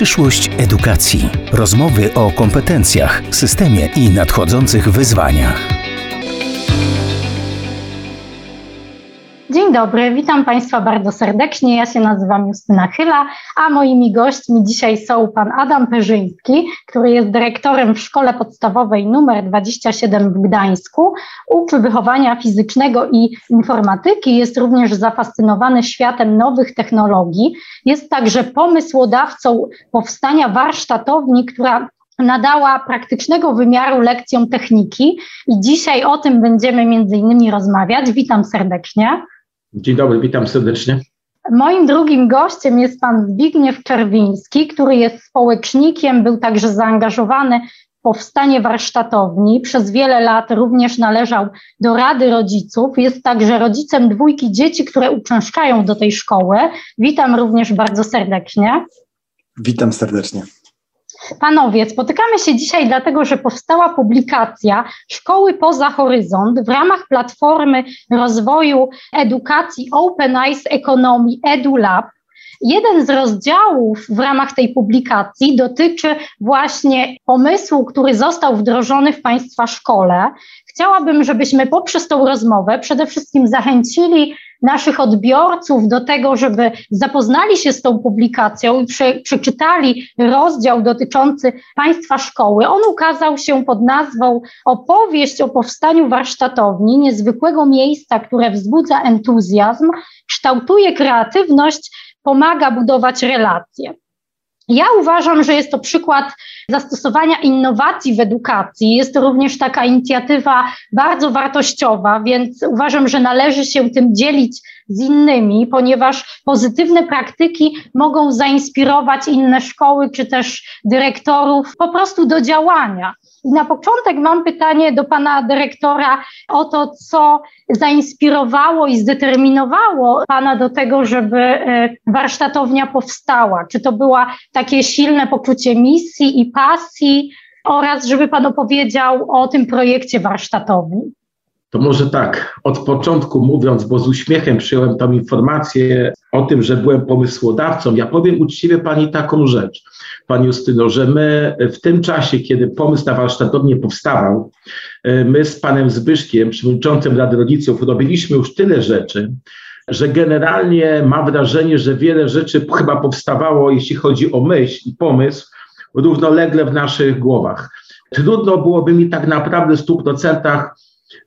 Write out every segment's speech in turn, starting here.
Przyszłość edukacji. Rozmowy o kompetencjach, systemie i nadchodzących wyzwaniach. Dzień dobry, witam Państwa bardzo serdecznie. Ja się nazywam Justyna Chyla, a moimi gośćmi dzisiaj są pan Adam Perzyński, który jest dyrektorem w Szkole Podstawowej nr 27 w Gdańsku. Uczy wychowania fizycznego i informatyki, jest również zafascynowany światem nowych technologii. Jest także pomysłodawcą powstania warsztatowni, która nadała praktycznego wymiaru lekcjom techniki i dzisiaj o tym będziemy między innymi rozmawiać. Witam serdecznie. Dzień dobry, witam serdecznie. Moim drugim gościem jest pan Zbigniew Czerwiński, który jest społecznikiem, był także zaangażowany w powstanie warsztatowni. Przez wiele lat również należał do Rady Rodziców. Jest także rodzicem dwójki dzieci, które uczęszczają do tej szkoły. Witam również bardzo serdecznie. Witam serdecznie. Panowie, spotykamy się dzisiaj dlatego, że powstała publikacja Szkoły poza horyzont w ramach Platformy Rozwoju Edukacji Open Eyes Economy EduLab. Jeden z rozdziałów w ramach tej publikacji dotyczy właśnie pomysłu, który został wdrożony w Państwa szkole. Chciałabym, żebyśmy poprzez tą rozmowę przede wszystkim zachęcili naszych odbiorców do tego, żeby zapoznali się z tą publikacją i prze, przeczytali rozdział dotyczący państwa szkoły. On ukazał się pod nazwą Opowieść o powstaniu warsztatowni, niezwykłego miejsca, które wzbudza entuzjazm, kształtuje kreatywność, pomaga budować relacje. Ja uważam, że jest to przykład zastosowania innowacji w edukacji. Jest to również taka inicjatywa bardzo wartościowa, więc uważam, że należy się tym dzielić z innymi, ponieważ pozytywne praktyki mogą zainspirować inne szkoły czy też dyrektorów po prostu do działania. Na początek mam pytanie do pana dyrektora o to, co zainspirowało i zdeterminowało pana do tego, żeby e, warsztatownia powstała. Czy to była takie silne poczucie misji i pasji, oraz żeby pan opowiedział o tym projekcie warsztatowni? To może tak, od początku mówiąc, bo z uśmiechem przyjąłem tą informację o tym, że byłem pomysłodawcą. Ja powiem uczciwie pani taką rzecz, pani Justyno, że my w tym czasie, kiedy pomysł na warsztatownię powstawał, e, my z panem Zbyszkiem, przewodniczącym Rady Rodziców, robiliśmy już tyle rzeczy, że generalnie mam wrażenie, że wiele rzeczy chyba powstawało, jeśli chodzi o myśl i pomysł, równolegle w naszych głowach. Trudno byłoby mi tak naprawdę w 100%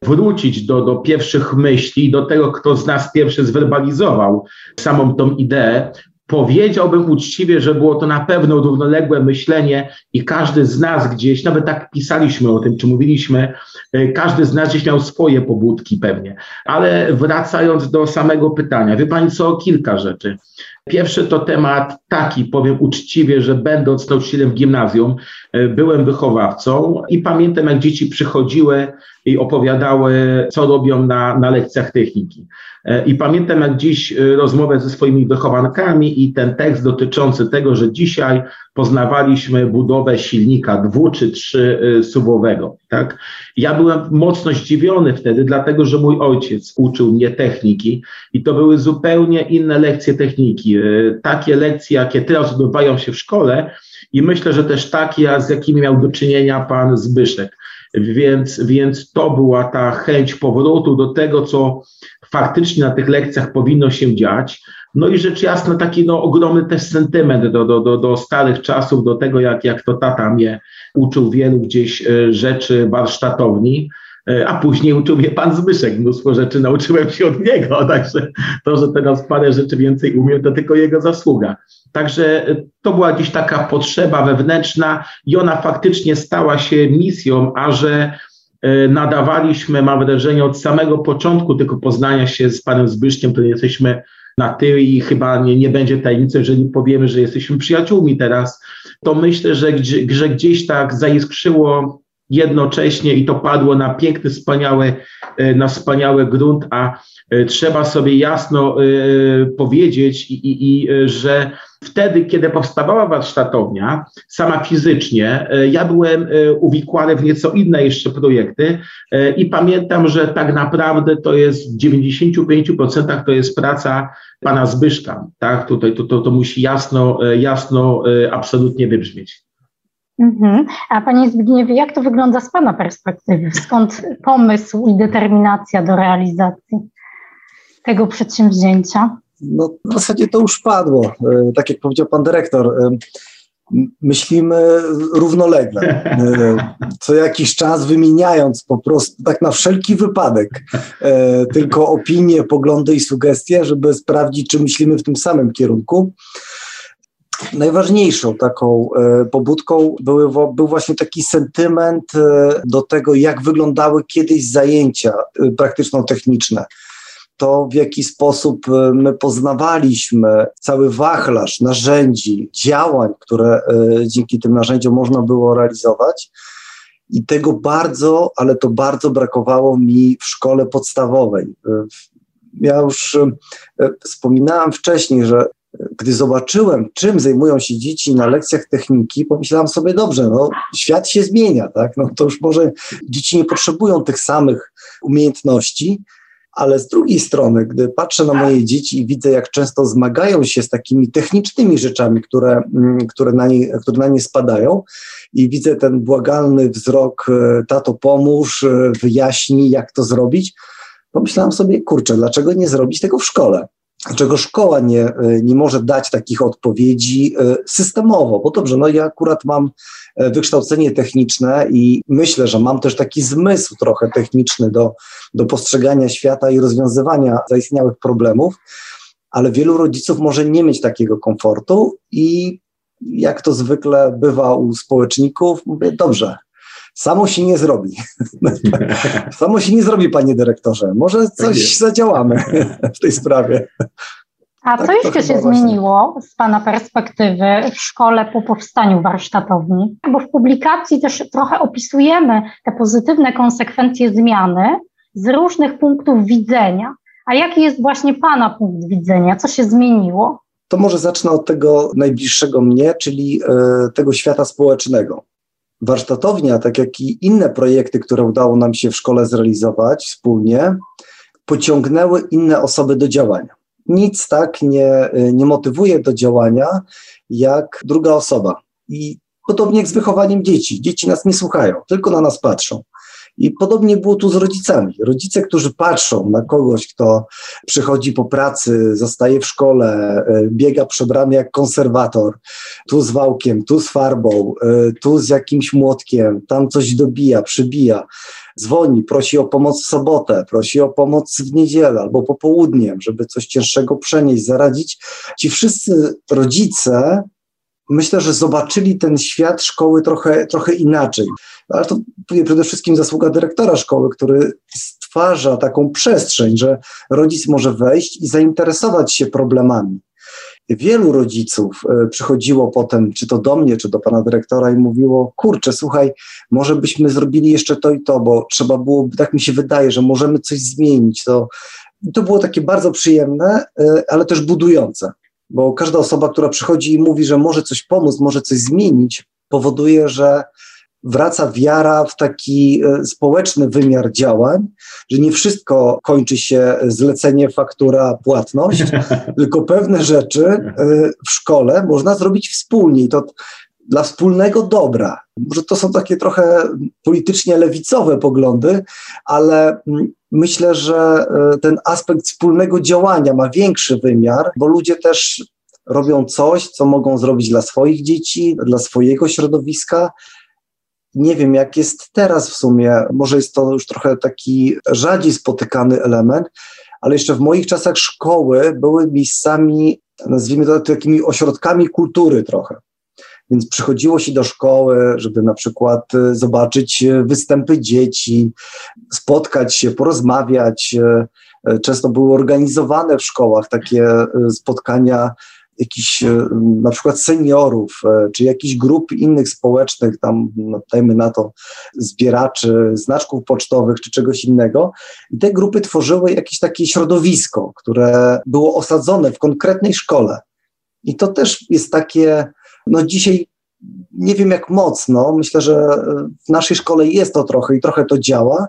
wrócić do, do pierwszych myśli, do tego, kto z nas pierwszy zwerbalizował samą tą ideę, Powiedziałbym uczciwie, że było to na pewno równoległe myślenie i każdy z nas gdzieś, nawet tak pisaliśmy o tym, czy mówiliśmy, e, każdy z nas gdzieś miał swoje pobudki pewnie. Ale wracając do samego pytania, wie Pani co, kilka rzeczy. Pierwszy to temat taki, powiem uczciwie, że będąc nauczycielem w gimnazjum, e, byłem wychowawcą i pamiętam, jak dzieci przychodziły i opowiadały, co robią na, na lekcjach techniki. E, I pamiętam jak dziś e, rozmowę ze swoimi wychowankami i ten tekst dotyczący tego, że dzisiaj poznawaliśmy budowę silnika dwu czy trzy e. Tak? Ja byłem mocno zdziwiony wtedy, dlatego że mój ojciec uczył mnie techniki i to były zupełnie inne lekcje techniki. Takie lekcje, jakie teraz odbywają się w szkole i myślę, że też takie, z jakimi miał do czynienia pan Zbyszek. Więc, więc to była ta chęć powrotu do tego, co faktycznie na tych lekcjach powinno się dziać. No i rzecz jasna taki no, ogromny też sentyment do, do, do, do starych czasów, do tego jak, jak to tata mnie uczył wielu gdzieś e, rzeczy warsztatowni, a później uczył mnie pan Zbyszek. Mnóstwo rzeczy nauczyłem się od niego, także to, że teraz parę rzeczy więcej umiem, to tylko jego zasługa. Także e, to była gdzieś taka potrzeba wewnętrzna i ona faktycznie stała się misją, a że E, nadawaliśmy, mam wrażenie, od samego początku tylko poznania się z panem Zbyszkiem, to jesteśmy na ty i chyba nie, nie będzie tajemnicy, jeżeli powiemy, że jesteśmy przyjaciółmi teraz, to myślę, że, że gdzieś tak zaiskrzyło jednocześnie i to padło na piękny, wspaniały, na wspaniały grunt, a trzeba sobie jasno powiedzieć, i, i, i, że wtedy, kiedy powstawała warsztatownia, sama fizycznie, ja byłem uwikłany w nieco inne jeszcze projekty i pamiętam, że tak naprawdę to jest w 95% to jest praca pana Zbyszka, tak? Tutaj to, to, to musi jasno, jasno absolutnie wybrzmieć. Mhm. A Panie Zbigniewie, jak to wygląda z Pana perspektywy? Skąd pomysł i determinacja do realizacji tego przedsięwzięcia? No, w zasadzie to już padło. E, tak jak powiedział Pan Dyrektor, e, myślimy równolegle, e, co jakiś czas wymieniając po prostu tak na wszelki wypadek tylko opinie, poglądy i sugestie, żeby sprawdzić, czy myślimy w tym samym kierunku. Najważniejszą taką e, pobudką były, był właśnie taki sentyment e, do tego, jak wyglądały kiedyś zajęcia e, praktyczno-techniczne. To, w jaki sposób my poznawaliśmy cały wachlarz narzędzi, działań, które dzięki tym narzędziom można było realizować. I tego bardzo, ale to bardzo brakowało mi w szkole podstawowej. Ja już wspominałam wcześniej, że gdy zobaczyłem, czym zajmują się dzieci na lekcjach techniki, pomyślałem sobie, dobrze, no, świat się zmienia, tak? No, to już może dzieci nie potrzebują tych samych umiejętności, ale z drugiej strony, gdy patrzę na moje dzieci i widzę, jak często zmagają się z takimi technicznymi rzeczami, które, mm, które, na, nie, które na nie spadają, i widzę ten błagalny wzrok, e, tato pomóż, e, wyjaśnij, jak to zrobić, pomyślałem sobie, kurczę, dlaczego nie zrobić tego w szkole? Dlaczego szkoła nie, e, nie może dać takich odpowiedzi e, systemowo? Bo dobrze, no ja akurat mam e, wykształcenie techniczne i myślę, że mam też taki zmysł trochę techniczny do, do postrzegania świata i rozwiązywania zaistniałych problemów, ale wielu rodziców może nie mieć takiego komfortu i jak to zwykle bywa u społeczników, mówię, dobrze, Samo się nie zrobi. Samo się nie zrobi, panie dyrektorze. Może tak coś zadziałamy w tej sprawie. A co tak, jeszcze się zmieniło z Pana perspektywy w szkole po powstaniu warsztatowni? Bo w publikacji też trochę opisujemy te pozytywne konsekwencje zmiany z różnych punktów widzenia. A jaki jest właśnie Pana punkt widzenia? Co się zmieniło? To może zacznę od tego najbliższego mnie, czyli y, tego świata społecznego. Warsztatownia, tak jak i inne projekty, które udało nam się w szkole zrealizować wspólnie, pociągnęły inne osoby do działania. Nic tak nie, nie motywuje do działania jak druga osoba. I podobnie jak z wychowaniem dzieci. Dzieci nas nie słuchają, tylko na nas patrzą. I podobnie było tu z rodzicami. Rodzice, którzy patrzą na kogoś, kto przychodzi po pracy, zostaje w szkole, e, biega przebrany jak konserwator, tu z wałkiem, tu z farbą, e, tu z jakimś młotkiem, tam coś dobija, przybija dzwoni, prosi o pomoc w sobotę, prosi o pomoc w niedzielę albo popołudniem, żeby coś cięższego przenieść, zaradzić. Ci wszyscy rodzice myślę, że zobaczyli ten świat szkoły trochę, trochę inaczej. Ale to przede wszystkim zasługa dyrektora szkoły, który stwarza taką przestrzeń, że rodzic może wejść i zainteresować się problemami. Wielu rodziców e, przychodziło potem, czy to do mnie, czy do pana dyrektora, i mówiło: Kurczę, słuchaj, może byśmy zrobili jeszcze to i to, bo trzeba było, tak mi się wydaje, że możemy coś zmienić. To, to było takie bardzo przyjemne, e, ale też budujące bo każda osoba, która przychodzi i mówi, że może coś pomóc, może coś zmienić, powoduje, że wraca wiara w taki e, społeczny wymiar działań, że nie wszystko kończy się zlecenie, faktura, płatność, tylko pewne rzeczy e, w szkole można zrobić wspólnie. I to dla wspólnego dobra. Może to są takie trochę politycznie lewicowe poglądy, ale mm, myślę, że e, ten aspekt wspólnego działania ma większy wymiar, bo ludzie też robią coś, co mogą zrobić dla swoich dzieci, dla swojego środowiska. Nie wiem, jak jest teraz w sumie, może jest to już trochę taki rzadziej spotykany element, ale jeszcze w moich czasach szkoły były miejscami, nazwijmy to takimi ośrodkami kultury trochę. Więc przychodziło się do szkoły, żeby na przykład e, zobaczyć e, występy dzieci, spotkać się, porozmawiać. E, często były organizowane w szkołach takie spotkania jakichś na przykład seniorów, czy jakichś grup innych społecznych, tam no, dajmy na to zbieraczy znaczków pocztowych, czy czegoś innego. I te grupy tworzyły jakieś takie środowisko, które było osadzone w konkretnej szkole. I to też jest takie, no dzisiaj nie wiem jak mocno, myślę, że w naszej szkole jest to trochę i trochę to działa.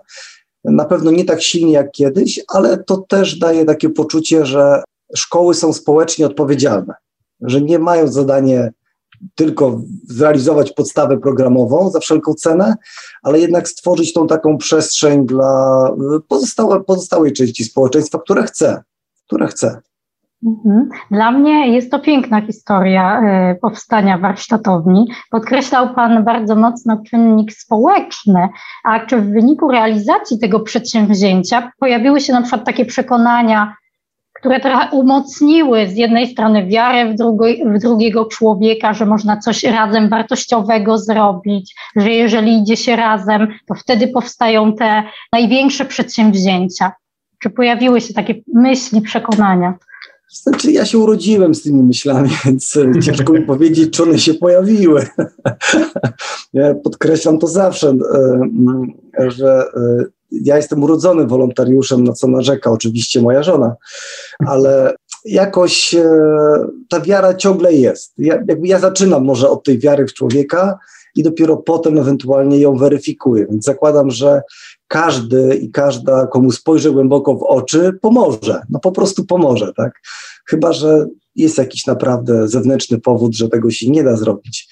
Na pewno nie tak silnie jak kiedyś, ale to też daje takie poczucie, że szkoły są społecznie odpowiedzialne, że nie mają zadanie tylko zrealizować podstawę programową za wszelką cenę, ale jednak stworzyć tą taką przestrzeń dla pozostałe, pozostałej części społeczeństwa, które chce, które chce. Mhm. Dla mnie jest to piękna historia e, powstania warsztatowni. Podkreślał Pan bardzo mocno czynnik społeczny, a czy w wyniku realizacji tego przedsięwzięcia pojawiły się na przykład takie przekonania, które trochę umocniły z jednej strony wiarę w, w drugiego człowieka, że można coś razem wartościowego zrobić, że jeżeli idzie się razem, to wtedy powstają te największe przedsięwzięcia. Czy pojawiły się takie myśli, przekonania? Znaczy, ja się urodziłem z tymi myślami, więc e, ciężko mi powiedzieć, czy one się pojawiły. ja podkreślam to zawsze, e, że e, ja jestem urodzony wolontariuszem, na co narzeka oczywiście moja żona, ale jakoś ta wiara ciągle jest. Ja, ja zaczynam może od tej wiary w człowieka i dopiero potem ewentualnie ją weryfikuję. Więc zakładam, że każdy i każda, komu spojrzę głęboko w oczy, pomoże. No po prostu pomoże, tak? Chyba, że jest jakiś naprawdę zewnętrzny powód, że tego się nie da zrobić.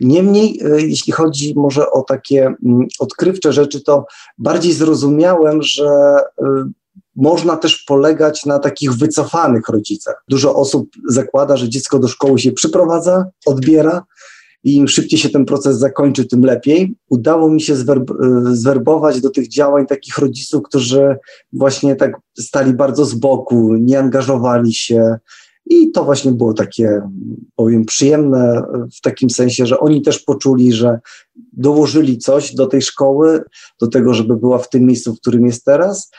Niemniej, e, jeśli chodzi może o takie mm, odkrywcze rzeczy, to bardziej zrozumiałem, że e, można też polegać na takich wycofanych rodzicach. Dużo osób zakłada, że dziecko do szkoły się przyprowadza, odbiera, i im szybciej się ten proces zakończy, tym lepiej. Udało mi się zwerb zwerbować do tych działań takich rodziców, którzy właśnie tak stali bardzo z boku, nie angażowali się. I to właśnie było takie, powiem, przyjemne w takim sensie, że oni też poczuli, że dołożyli coś do tej szkoły, do tego, żeby była w tym miejscu, w którym jest teraz.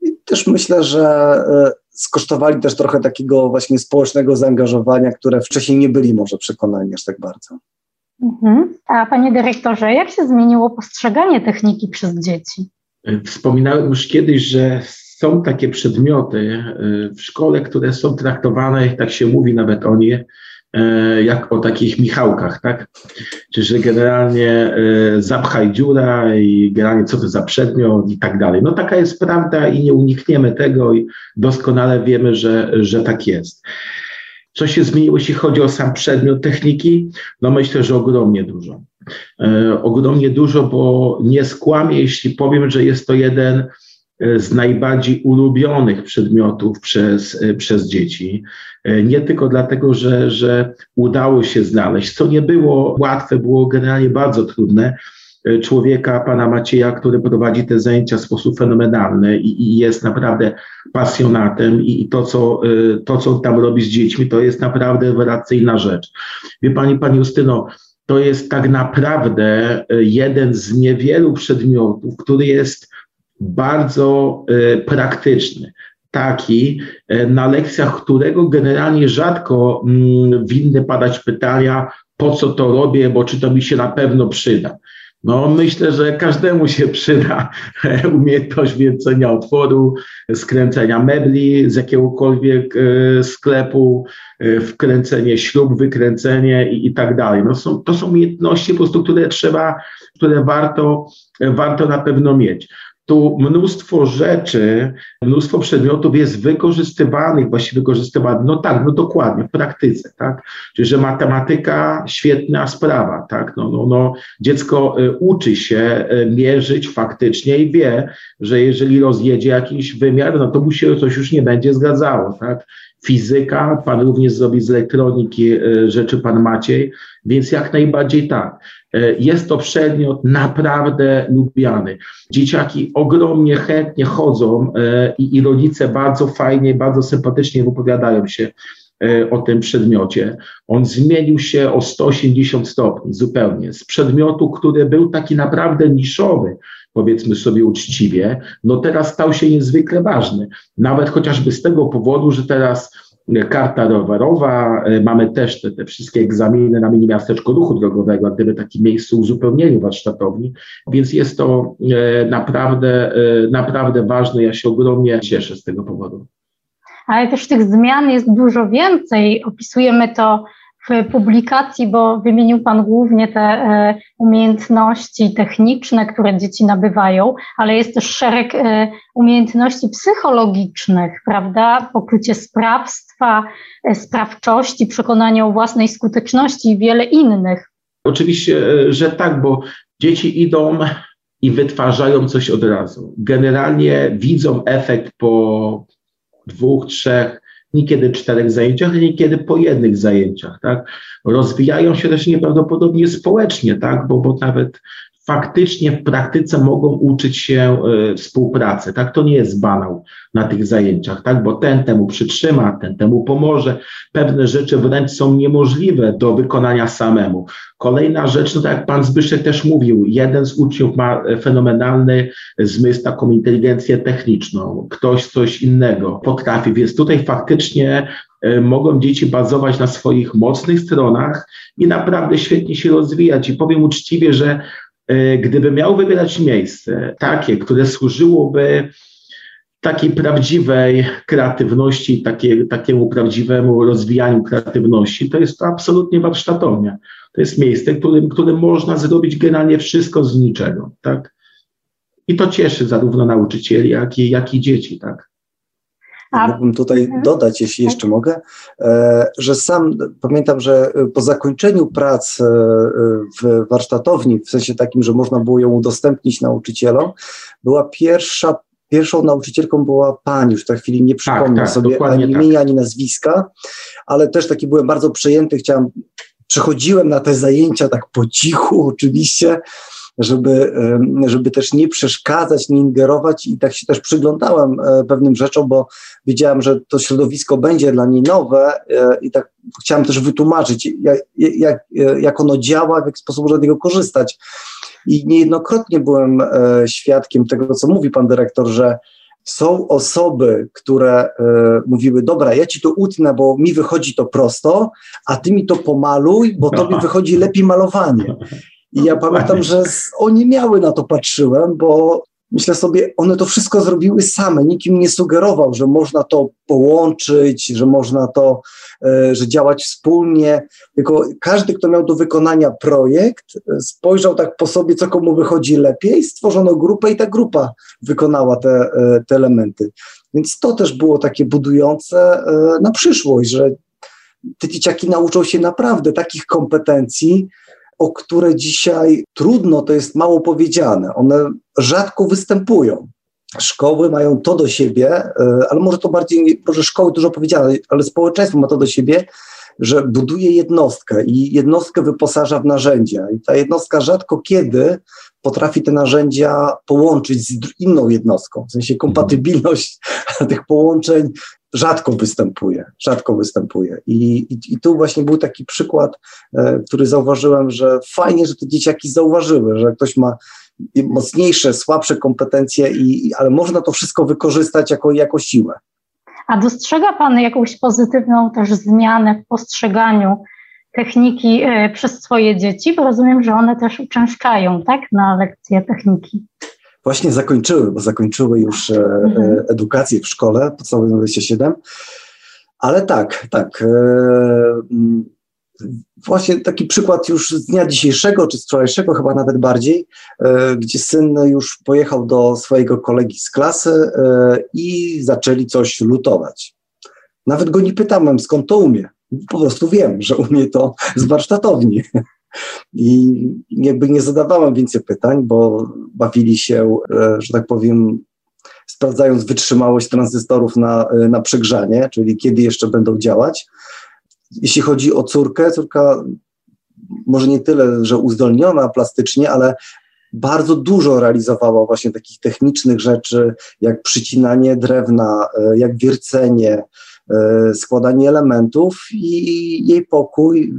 I też myślę, że e, skosztowali też trochę takiego właśnie społecznego zaangażowania, które wcześniej nie byli może przekonani aż tak bardzo. Mhm. A panie dyrektorze, jak się zmieniło postrzeganie techniki przez dzieci? Wspominałem już kiedyś, że są takie przedmioty e, w szkole, które są traktowane, tak się mówi nawet o nie, e, jak o takich Michałkach, tak? Czyli, że generalnie e, zapchaj dziura i generalnie co to za przedmiot i tak dalej. No taka jest prawda i nie unikniemy tego i doskonale wiemy, że, że tak jest. Co się zmieniło, jeśli chodzi o sam przedmiot techniki? No myślę, że ogromnie dużo. E, ogromnie dużo, bo nie skłamię, jeśli powiem, że jest to jeden e, z najbardziej ulubionych przedmiotów przez, e, przez dzieci. E, nie tylko dlatego, że, że udało się znaleźć, co nie było łatwe, było generalnie bardzo trudne, człowieka, pana Macieja, który prowadzi te zajęcia w sposób fenomenalny i, i jest naprawdę pasjonatem i, i, to, co, e, to, co tam robi z dziećmi, to jest naprawdę rewelacyjna rzecz. Wie pani, pani Justyno, to jest tak naprawdę e, jeden z niewielu przedmiotów, który jest bardzo praktyczny taki, na lekcjach którego generalnie rzadko mm, winny padać pytania, po co to robię, bo czy to mi się na pewno przyda. No, myślę, że każdemu się przyda umiejętność wiercenia otworu, skręcenia mebli z jakiegokolwiek e, sklepu, e, wkręcenie śrub, wykręcenie i, i tak dalej. No są, to są umiejętności po prostu, które trzeba, które warto, warto na pewno mieć tu mnóstwo rzeczy, mnóstwo przedmiotów jest wykorzystywanych, właściwie wykorzystywanych, no tak, no dokładnie, w praktyce, tak, czyli że matematyka, świetna sprawa, tak, no, no, no dziecko y, uczy się y, mierzyć faktycznie i wie, że jeżeli rozjedzie jakiś wymiar, no to mu się coś już nie będzie zgadzało, tak, fizyka, pan również zrobi z elektroniki y, rzeczy, pan Maciej, więc jak najbardziej tak. E, jest to przedmiot naprawdę lubiany. Dzieciaki ogromnie chętnie chodzą e, i, i rodzice bardzo fajnie, bardzo sympatycznie wypowiadają się e, o tym przedmiocie. On zmienił się o 180 stopni zupełnie. Z przedmiotu, który był taki naprawdę niszowy, powiedzmy sobie uczciwie, no teraz stał się niezwykle ważny. Nawet chociażby z tego powodu, że teraz karta rowerowa, e, mamy też te, te wszystkie egzaminy na mini miasteczko ruchu drogowego, gdyby takie miejsce uzupełnieniu warsztatowni, więc jest to e, naprawdę, e, naprawdę ważne. Ja się ogromnie cieszę z tego powodu. Ale też tych zmian jest dużo więcej. Opisujemy to w publikacji, bo wymienił Pan głównie te e, umiejętności techniczne, które dzieci nabywają, ale jest też szereg e, umiejętności psychologicznych, prawda? Pokrycie sprawstwa, e, sprawczości, przekonania o własnej skuteczności i wiele innych. Oczywiście, że tak, bo dzieci idą i wytwarzają coś od razu. Generalnie widzą efekt po dwóch, trzech, niekiedy czterech zajęciach, niekiedy po jednych zajęciach, tak? Rozwijają się też nieprawdopodobnie społecznie, tak? Bo, bo nawet faktycznie w praktyce mogą uczyć się y, współpracy. Tak, to nie jest banał na tych zajęciach, tak, bo ten temu przytrzyma, ten temu pomoże. Pewne rzeczy wręcz są niemożliwe do wykonania samemu. Kolejna rzecz, no tak jak pan Zbyszek też mówił, jeden z uczniów ma fenomenalny zmysł, taką inteligencję techniczną, ktoś coś innego potrafi, więc tutaj faktycznie y, mogą dzieci bazować na swoich mocnych stronach i naprawdę świetnie się rozwijać. I powiem uczciwie, że E, gdyby miał wybierać miejsce takie, które służyłoby takiej prawdziwej kreatywności, takie, takiemu prawdziwemu rozwijaniu kreatywności, to jest to absolutnie warsztatownia. To jest miejsce, którym, którym można zrobić generalnie wszystko z niczego, tak? I to cieszy zarówno nauczycieli, jak i, jak i dzieci, tak? Mógłbym tutaj mhm. dodać, jeśli jeszcze mogę, e, że sam pamiętam, że po zakończeniu prac e, w warsztatowni, w sensie takim, że można było ją udostępnić nauczycielom, była pierwsza Pierwszą nauczycielką była pani, już w tej chwili nie przypomnę tak, tak, sobie ani imienia, tak. ani nazwiska, ale też taki byłem bardzo przejęty, chciałem, przychodziłem na te zajęcia tak po cichu oczywiście, żeby, żeby też nie przeszkadzać, nie ingerować i tak się też przyglądałem e, pewnym rzeczom, bo wiedziałem, że to środowisko będzie dla niej nowe e, i tak chciałem też wytłumaczyć, jak, jak, jak ono działa, w jaki sposób można z niego korzystać. I niejednokrotnie byłem e, świadkiem tego, co mówi pan dyrektor, że są osoby, które e, mówiły, dobra, ja ci to utnę, bo mi wychodzi to prosto, a ty mi to pomaluj, bo tobie wychodzi lepiej malowanie. I ja pamiętam, że oni miały na to patrzyłem, bo myślę sobie, one to wszystko zrobiły same. Nikim nie sugerował, że można to połączyć, że można to, e, że działać wspólnie. Tylko każdy, kto miał do wykonania projekt, e, spojrzał tak po sobie, co komu wychodzi lepiej, stworzono grupę i ta grupa wykonała te, e, te elementy. Więc to też było takie budujące na przyszłość, że te dzieciaki nauczą się naprawdę takich kompetencji, o które dzisiaj trudno, to jest mało powiedziane. One rzadko występują. Szkoły mają to do siebie, e, ale może to bardziej, może szkoły dużo powiedziane, ale społeczeństwo ma to do siebie, że buduje jednostkę i jednostkę wyposaża w narzędzia. I ta jednostka rzadko kiedy potrafi te narzędzia połączyć z inną jednostką. W sensie kompatybilność tych połączeń rzadko występuje, rzadko występuje. I, i, I, tu właśnie był taki przykład, e, który zauważyłem, że fajnie, że te dzieciaki zauważyły, że ktoś ma mocniejsze, słabsze kompetencje, i, ale można to wszystko wykorzystać jako, jako siłę. A dostrzega Pan jakąś pozytywną też zmianę w postrzeganiu techniki e, przez swoje dzieci? Bo rozumiem, że one też uczęszczają, tak, na lekcje techniki właśnie zakończyły, bo zakończyły już e, mhm. E, edukację w szkole podstawowej 27. Ale tak, tak. Mm, właśnie taki przykład już z dnia dzisiejszego, czy z wczorajszego chyba nawet bardziej, gdzie syn już pojechał do swojego kolegi z klasy i zaczęli coś lutować. Nawet go nie pytałem, skąd to umie. Po prostu wiem, że umie to z warsztatowni. I jakby nie zadawałem więcej pytań, bo bawili się, e, że tak powiem, sprawdzając wytrzymałość tranzystorów na, e, na przegrzanie, czyli kiedy jeszcze będą działać. Jeśli chodzi o córkę, córka może nie tyle, że uzdolniona plastycznie, ale bardzo dużo realizowała właśnie takich technicznych rzeczy, jak przycinanie drewna, e, jak wiercenie, składanie elementów i jej pokój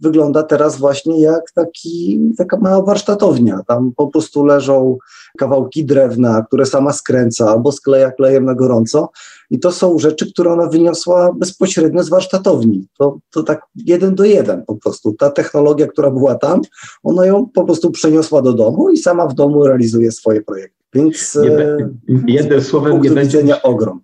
wygląda teraz właśnie jak taki, taka mała warsztatownia. Tam po prostu leżą kawałki drewna, które sama skręca albo skleja klejem na gorąco i to są rzeczy, które ona wyniosła bezpośrednio z warsztatowni. To, to tak jeden do jeden po prostu. Ta technologia, która była tam, ona ją po prostu przeniosła do domu i sama w domu realizuje swoje projekty. Więc e, jednym słowem nie będzie ogrom.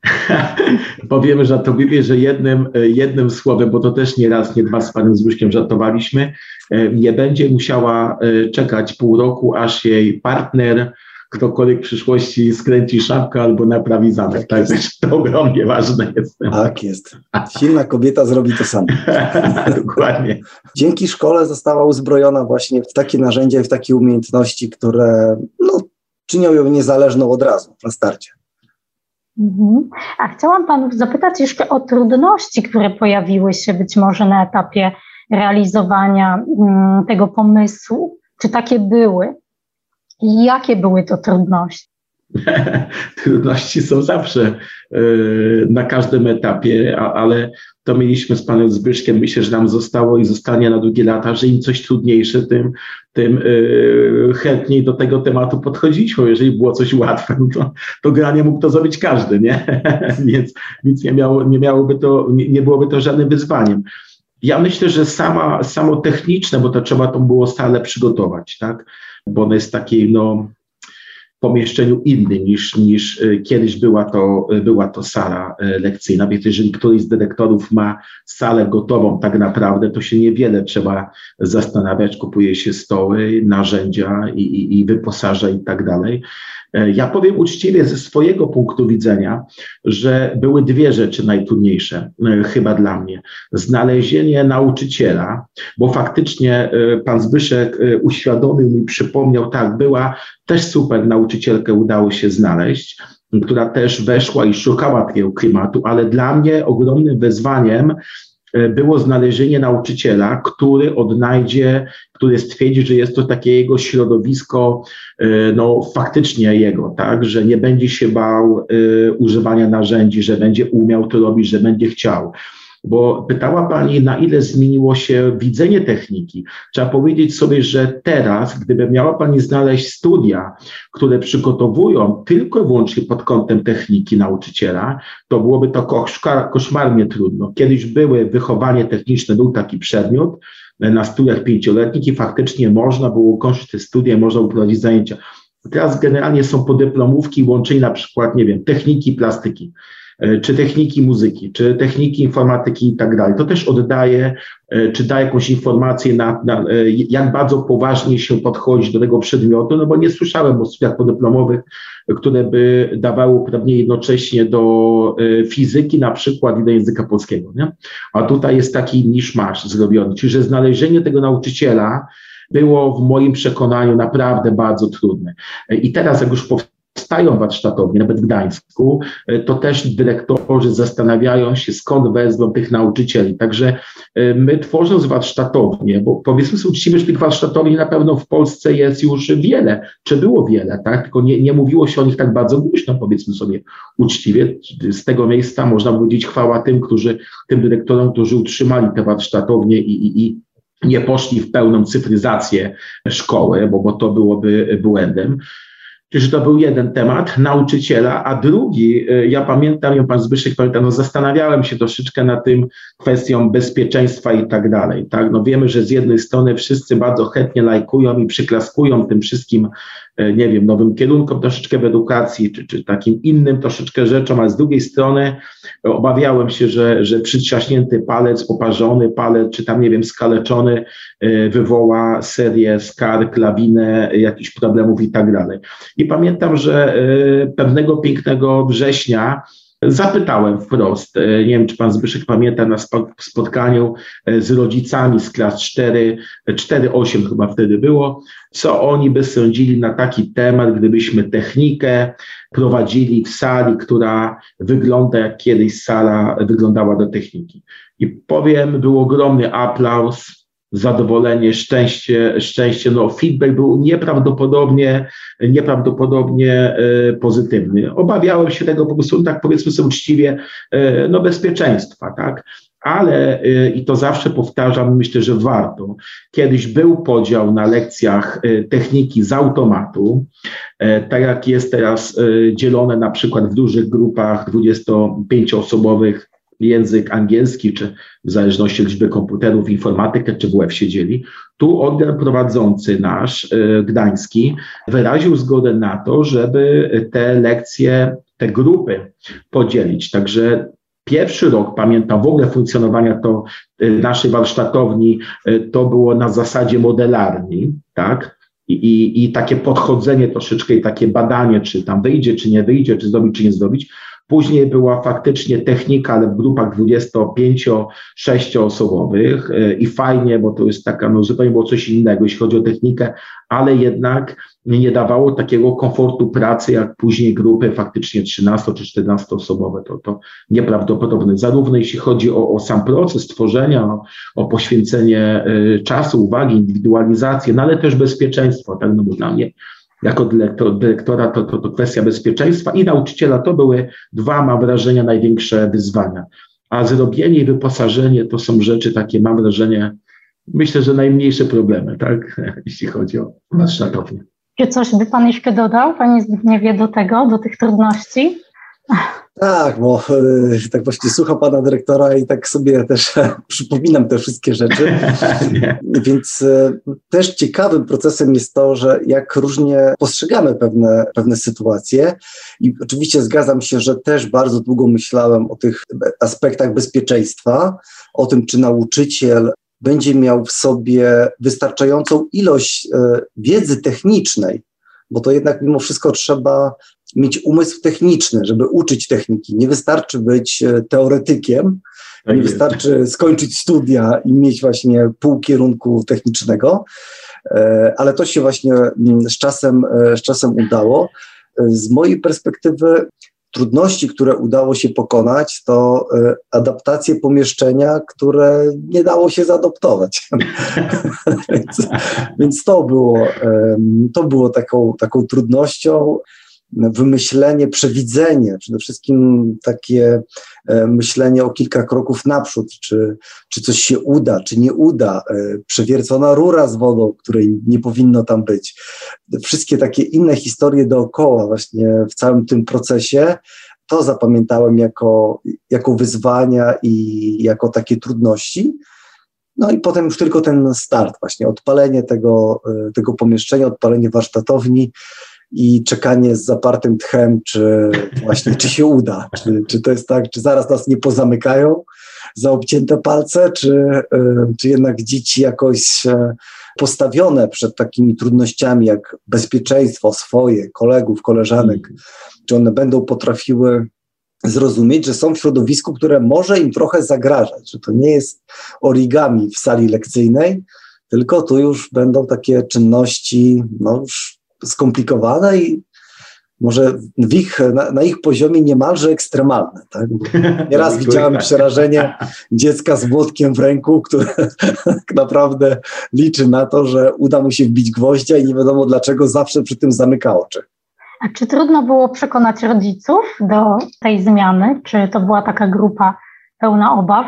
Powiemy żartobliwie, że jednym, e, jednym słowem, bo to też nie raz, nie dwa z panem Zbyszkiem żartowaliśmy, e, nie będzie musiała czekać pół roku, aż jej partner ktokolwiek w przyszłości skręci szafkę albo naprawi zamek. Tak, to ogromnie ważne jest. Tak jest. Silna kobieta zrobi to samo. Dokładnie. Dzięki szkole została uzbrojona właśnie w takie narzędzia i w takie umiejętności, które no, czynią ją niezależną od razu na starcie. Mhm. A chciałam Panów zapytać jeszcze o trudności, które pojawiły się być może na etapie realizowania mm, tego pomysłu. Czy takie były? I jakie były to trudności? Trudności są zawsze e, na każdym etapie, ale to mieliśmy z panem Zbyszkiem, myślę, że nam zostało i zostanie na długie lata, że im coś trudniejsze, tym, tym e, chętniej do tego tematu podchodziliśmy. Jeżeli było coś łatwe, no to, to granie mógł to zrobić każdy, nie? więc więc nie, miało, nie, miałoby to, nie byłoby to żadnym wyzwaniem. Ja myślę, że sama, samo techniczne, bo to trzeba to było stale przygotować, tak? bo ono jest takiej, no, pomieszczeniu innym niż, niż e, kiedyś była to, e, była to sala e, lekcyjna. Więc jeżeli któryś z dyrektorów ma salę gotową tak naprawdę, to się niewiele trzeba zastanawiać, kupuje się stoły, narzędzia i, i, i wyposaża i tak dalej. E, ja powiem uczciwie ze swojego punktu widzenia, że były dwie rzeczy najtrudniejsze e, chyba dla mnie. Znalezienie nauczyciela, bo faktycznie e, pan Zbyszek uświadomił mi, przypomniał, tak, była też super nauczycielkę udało się znaleźć, która też weszła i szukała takiego klimatu, ale dla mnie ogromnym wyzwaniem E, było znalezienie nauczyciela, który odnajdzie, który stwierdzi, że jest to takie jego środowisko, e, no faktycznie jego, tak, że nie będzie się bał e, używania narzędzi, że będzie umiał to robić, że będzie chciał. Bo pytała Pani, na ile zmieniło się widzenie techniki. Trzeba powiedzieć sobie, że teraz, gdyby miała Pani znaleźć studia, które przygotowują tylko i wyłącznie pod kątem techniki nauczyciela, to byłoby to koszmarnie trudno. Kiedyś były wychowanie techniczne, był taki przedmiot na studiach pięcioletnich i faktycznie można było ukończyć te studia, można było prowadzić zajęcia. Teraz generalnie są podyplomówki, łączenie na przykład, nie wiem, techniki, plastyki. E, czy techniki muzyki, czy techniki informatyki i tak dalej. To też oddaje, e, czy da jakąś informację na, na, e, jak bardzo poważnie się podchodzi do tego przedmiotu, no bo nie słyszałem o studiach podyplomowych, które by dawały uprawnienie jednocześnie do fizyki na przykład i do języka polskiego, nie? A tutaj jest taki niż masz zrobiony, czyli że znalezienie tego nauczyciela było w moim przekonaniu naprawdę bardzo trudne. I teraz jak już powstało powstają warsztatownie, nawet w Gdańsku, e, to też dyrektorzy zastanawiają się, skąd wezmą tych nauczycieli. Także e, my tworząc warsztatownie, bo powiedzmy sobie uczciwie, że tych warsztatowni na pewno w Polsce jest już wiele, czy było wiele, tak? Tylko nie, nie mówiło się o nich tak bardzo głośno, powiedzmy sobie uczciwie. Z tego miejsca można powiedzieć chwała tym, którzy, tym dyrektorom, którzy utrzymali te warsztatownie i, i, i nie poszli w pełną cyfryzację szkoły, bo, bo to byłoby błędem. Czyli to był jeden temat nauczyciela, a drugi, y, ja pamiętam, ją pan Zbyszek pamięta, no zastanawiałem się troszeczkę nad tym kwestią bezpieczeństwa i tak dalej. Tak? No wiemy, że z jednej strony wszyscy bardzo chętnie lajkują i przyklaskują tym wszystkim nie wiem, nowym kierunkom troszeczkę w edukacji, czy, czy takim innym troszeczkę rzeczom, ale z drugiej strony obawiałem się, że, że przytrzaśnięty palec, poparzony palec, czy tam, nie wiem, skaleczony e, wywoła serię skarg, lawinę jakichś problemów i tak dalej. I pamiętam, że e, pewnego pięknego września Zapytałem wprost, e, nie wiem, czy pan Zbyszek pamięta, na spotkaniu e, z rodzicami z klas 4, 4-8 chyba wtedy było, co oni by sądzili na taki temat, gdybyśmy technikę prowadzili w sali, która wygląda jak kiedyś sala wyglądała do techniki. I powiem, był ogromny aplauz, zadowolenie, szczęście, szczęście. No, feedback był nieprawdopodobnie, nieprawdopodobnie e, pozytywny. Obawiałem się tego po prostu, tak powiedzmy sobie uczciwie, e, no bezpieczeństwa, tak. ale y, i to zawsze powtarzam, myślę, że warto. Kiedyś był podział na lekcjach techniki z automatu, e, tak jak jest teraz dzielone na przykład w dużych grupach 25-osobowych język angielski, czy w zależności od liczby komputerów, informatykę, czy WF się dzieli. Tu oddział prowadzący nasz, gdański, wyraził zgodę na to, żeby te lekcje, te grupy podzielić. Także Pierwszy rok, pamiętam, w ogóle funkcjonowania to y, naszej warsztatowni, y, to było na zasadzie modelarni, tak? I, i, I takie podchodzenie troszeczkę i takie badanie, czy tam wyjdzie, czy nie wyjdzie, czy zrobić, czy nie zrobić. Później była faktycznie technika, ale w grupach 25-6 osobowych y, i fajnie, bo to jest taka, no zupełnie było coś innego, jeśli chodzi o technikę, ale jednak nie dawało takiego komfortu pracy, jak później grupy faktycznie 13 czy 14 osobowe. To, to nieprawdopodobne. Zarówno jeśli chodzi o, o sam proces tworzenia, o, o poświęcenie y, czasu, uwagi, indywidualizację, no ale też bezpieczeństwo, tak, no bo dla mnie jako dyrektor, dyrektora to, to, to kwestia bezpieczeństwa i nauczyciela to były dwa, mam wrażenie, największe wyzwania. A zrobienie i wyposażenie to są rzeczy takie, mam wrażenie, myślę, że najmniejsze problemy, tak, jeśli chodzi o warsztatownię. Czy coś by Pan jeszcze dodał, Panie Zbigniewie, do tego, do tych trudności? Tak, bo e, tak właśnie słucham pana dyrektora i tak sobie też przypominam te wszystkie rzeczy. Więc e, też ciekawym procesem jest to, że jak różnie postrzegamy pewne, pewne sytuacje. I oczywiście zgadzam się, że też bardzo długo myślałem o tych aspektach bezpieczeństwa, o tym, czy nauczyciel będzie miał w sobie wystarczającą ilość e, wiedzy technicznej, bo to jednak mimo wszystko trzeba mieć umysł techniczny, żeby uczyć techniki. Nie wystarczy być e, teoretykiem, tak nie jest. wystarczy skończyć studia i mieć właśnie pół kierunku technicznego, e, ale to się właśnie mm, z czasem, z czasem udało. Z mojej perspektywy trudności, które udało się pokonać, to e, adaptacje pomieszczenia, które nie dało się zaadoptować. więc, więc, to było, to było taką, taką trudnością wymyślenie, przewidzenie, przede wszystkim takie e, myślenie o kilka kroków naprzód, czy, czy coś się uda, czy nie uda, e, przewiercona rura z wodą, której nie powinno tam być. Wszystkie takie inne historie dookoła właśnie w całym tym procesie, to zapamiętałem jako, jako wyzwania i jako takie trudności. No i potem już tylko ten start, właśnie odpalenie tego, e, tego pomieszczenia, odpalenie warsztatowni, i czekanie z zapartym tchem, czy właśnie czy się uda, czy, czy to jest tak, czy zaraz nas nie pozamykają za obcięte palce, czy, e, czy jednak dzieci jakoś e, postawione przed takimi trudnościami jak bezpieczeństwo swoje, kolegów, koleżanek, mm. czy one będą potrafiły zrozumieć, że są w środowisku, które może im trochę zagrażać, że to nie jest origami w sali lekcyjnej, tylko tu już będą takie czynności no już skomplikowane i może w ich, na, na, ich poziomie niemalże ekstremalne. Tak? Nieraz widziałem przerażenie dziecka z młotkiem w ręku, które tak naprawdę liczy na to, że uda mu się wbić gwoździa i nie wiadomo dlaczego zawsze przy tym zamyka oczy. A czy trudno było przekonać rodziców do tej zmiany? Czy to była taka grupa pełna obaw?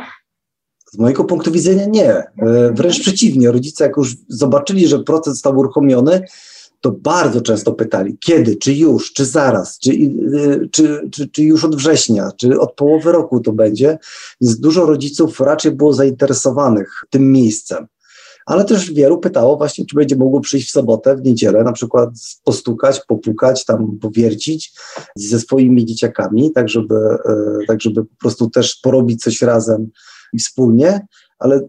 Z mojego punktu widzenia nie. E, wręcz przeciwnie. Rodzice, jak już zobaczyli, że proces został uruchomiony, to bardzo często pytali, kiedy, czy już, czy zaraz, czy, y, czy, czy, czy, już od września, czy od połowy roku to będzie. Więc dużo rodziców raczej było zainteresowanych tym miejscem. Ale też wielu pytało właśnie, czy będzie mogło przyjść w sobotę, w niedzielę, na przykład postukać, popukać, tam powiercić ze swoimi dzieciakami, tak żeby, e, tak żeby po prostu też porobić coś razem i wspólnie, ale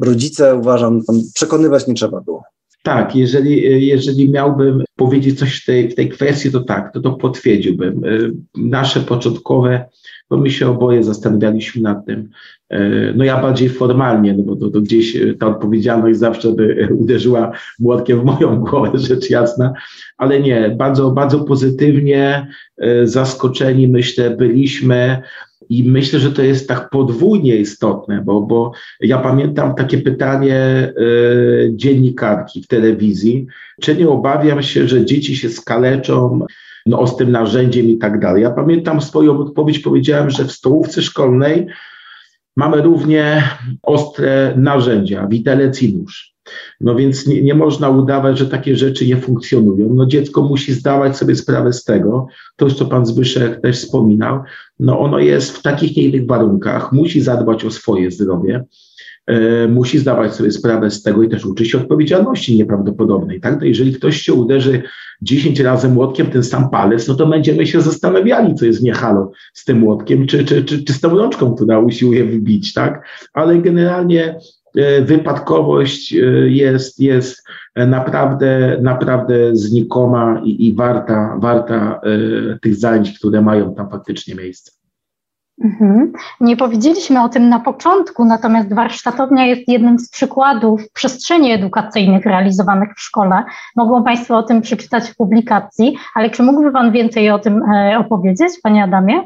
rodzice uważam, przekonywać nie trzeba było. Tak, jeżeli, jeżeli miałbym powiedzieć coś w tej, w tej kwestii, to tak, to to potwierdziłbym. E, nasze początkowe, bo my się oboje zastanawialiśmy nad tym, e, no ja bardziej formalnie, no bo to, to gdzieś ta odpowiedzialność zawsze by uderzyła młotkiem w moją głowę, rzecz jasna, ale nie, bardzo, bardzo pozytywnie e, zaskoczeni, myślę, byliśmy i myślę, że to jest tak podwójnie istotne, bo, bo ja pamiętam takie pytanie y, dziennikarki w telewizji, czy nie obawiam się, że dzieci się skaleczą no, z tym narzędziem i tak dalej. Ja pamiętam swoją odpowiedź, powiedziałem, że w stołówce szkolnej Mamy równie ostre narzędzia, widelec i nóż. No więc nie, nie, można udawać, że takie rzeczy nie funkcjonują. No dziecko musi zdawać sobie sprawę z tego, to już co pan Zbyszek też wspominał, no ono jest w takich, nie innych warunkach, musi zadbać o swoje zdrowie, e, musi zdawać sobie sprawę z tego i też uczyć się odpowiedzialności nieprawdopodobnej, tak? To jeżeli ktoś się uderzy 10 razy młotkiem ten sam palec, no to będziemy się zastanawiali, co jest nie halo z tym młotkiem, czy, czy, czy, czy z tą rączką, która usiłuje wybić, tak? Ale generalnie wypadkowość e, jest, jest naprawdę, naprawdę znikoma i, i warta, warta e, tych zajęć, które mają tam faktycznie miejsce. Mhm. Nie powiedzieliśmy o tym na początku, natomiast warsztatownia jest jednym z przykładów przestrzeni edukacyjnych realizowanych w szkole. Mogą Państwo o tym przeczytać w publikacji, ale czy mógłby Pan więcej o tym opowiedzieć, Panie Adamie?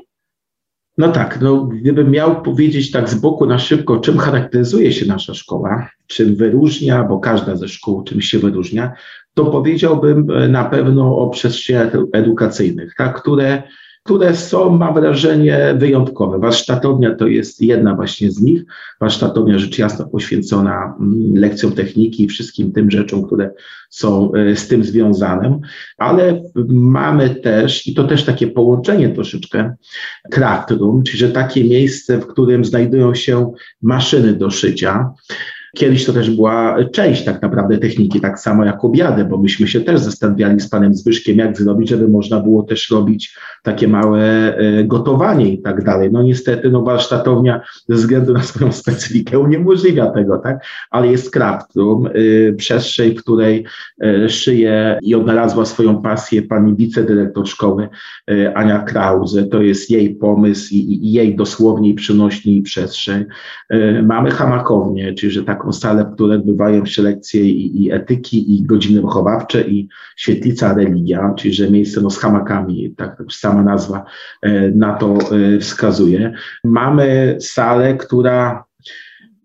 No tak, no, gdybym miał powiedzieć tak z boku na szybko, czym charakteryzuje się nasza szkoła, czym wyróżnia, bo każda ze szkół czym się wyróżnia, to powiedziałbym e, na pewno o przestrzeniach edukacyjnych, tak, które które są, mam wrażenie, wyjątkowe. Warsztatownia to jest jedna właśnie z nich. Warsztatownia rzecz jasna poświęcona mm, lekcjom techniki i wszystkim tym rzeczom, które są e, z tym związane, ale mamy też, i to też takie połączenie troszeczkę, craft czyli że takie miejsce, w którym znajdują się maszyny do szycia, Kiedyś to też była część tak naprawdę techniki, tak samo jak obiady, bo myśmy się też zastanawiali z panem Zbyszkiem, jak zrobić, żeby można było też robić takie małe e, gotowanie i tak dalej. No niestety, no warsztatownia ze względu na swoją specyfikę uniemożliwia tego, tak? Ale jest craft room, y, przestrzeń, w której e, szyje i odnalazła swoją pasję pani wicedyrektor szkoły e, Ania Krause. To jest jej pomysł i, i jej dosłownie przynośni przestrzeń. Mamy hamakownię, czyli że tak taką salę, w której odbywają się lekcje i, i, etyki, i godziny wychowawcze, i świetlica religia, czyli że miejsce no, z hamakami, tak sama nazwa e, na to e, wskazuje. Mamy salę, która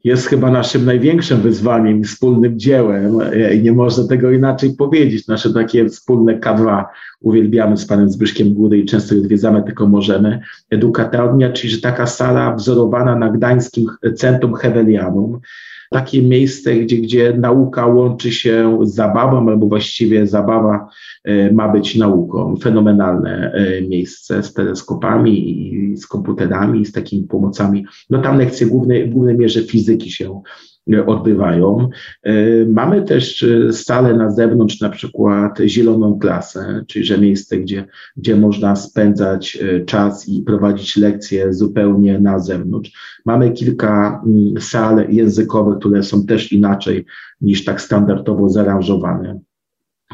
jest chyba naszym największym wyzwaniem, wspólnym dziełem e, nie można tego inaczej powiedzieć. Nasze takie wspólne K2 uwielbiamy z panem Zbyszkiem Góry i często je odwiedzamy, tylko możemy. Edukatornia, czyli że taka sala wzorowana na gdańskim Centrum Hewelianum, takie miejsce, gdzie, gdzie nauka łączy się z zabawą, albo właściwie zabawa e, ma być nauką. Fenomenalne e, miejsce z teleskopami i z komputerami, z takimi pomocami. No tam lekcje główne, w głównej mierze fizyki się odbywają. E, mamy też e, salę na zewnątrz, na przykład zieloną klasę, czyli że miejsce, gdzie, gdzie można spędzać e, czas i prowadzić lekcje zupełnie na zewnątrz. Mamy kilka mm, sal językowych, które są też inaczej niż tak standardowo zaaranżowane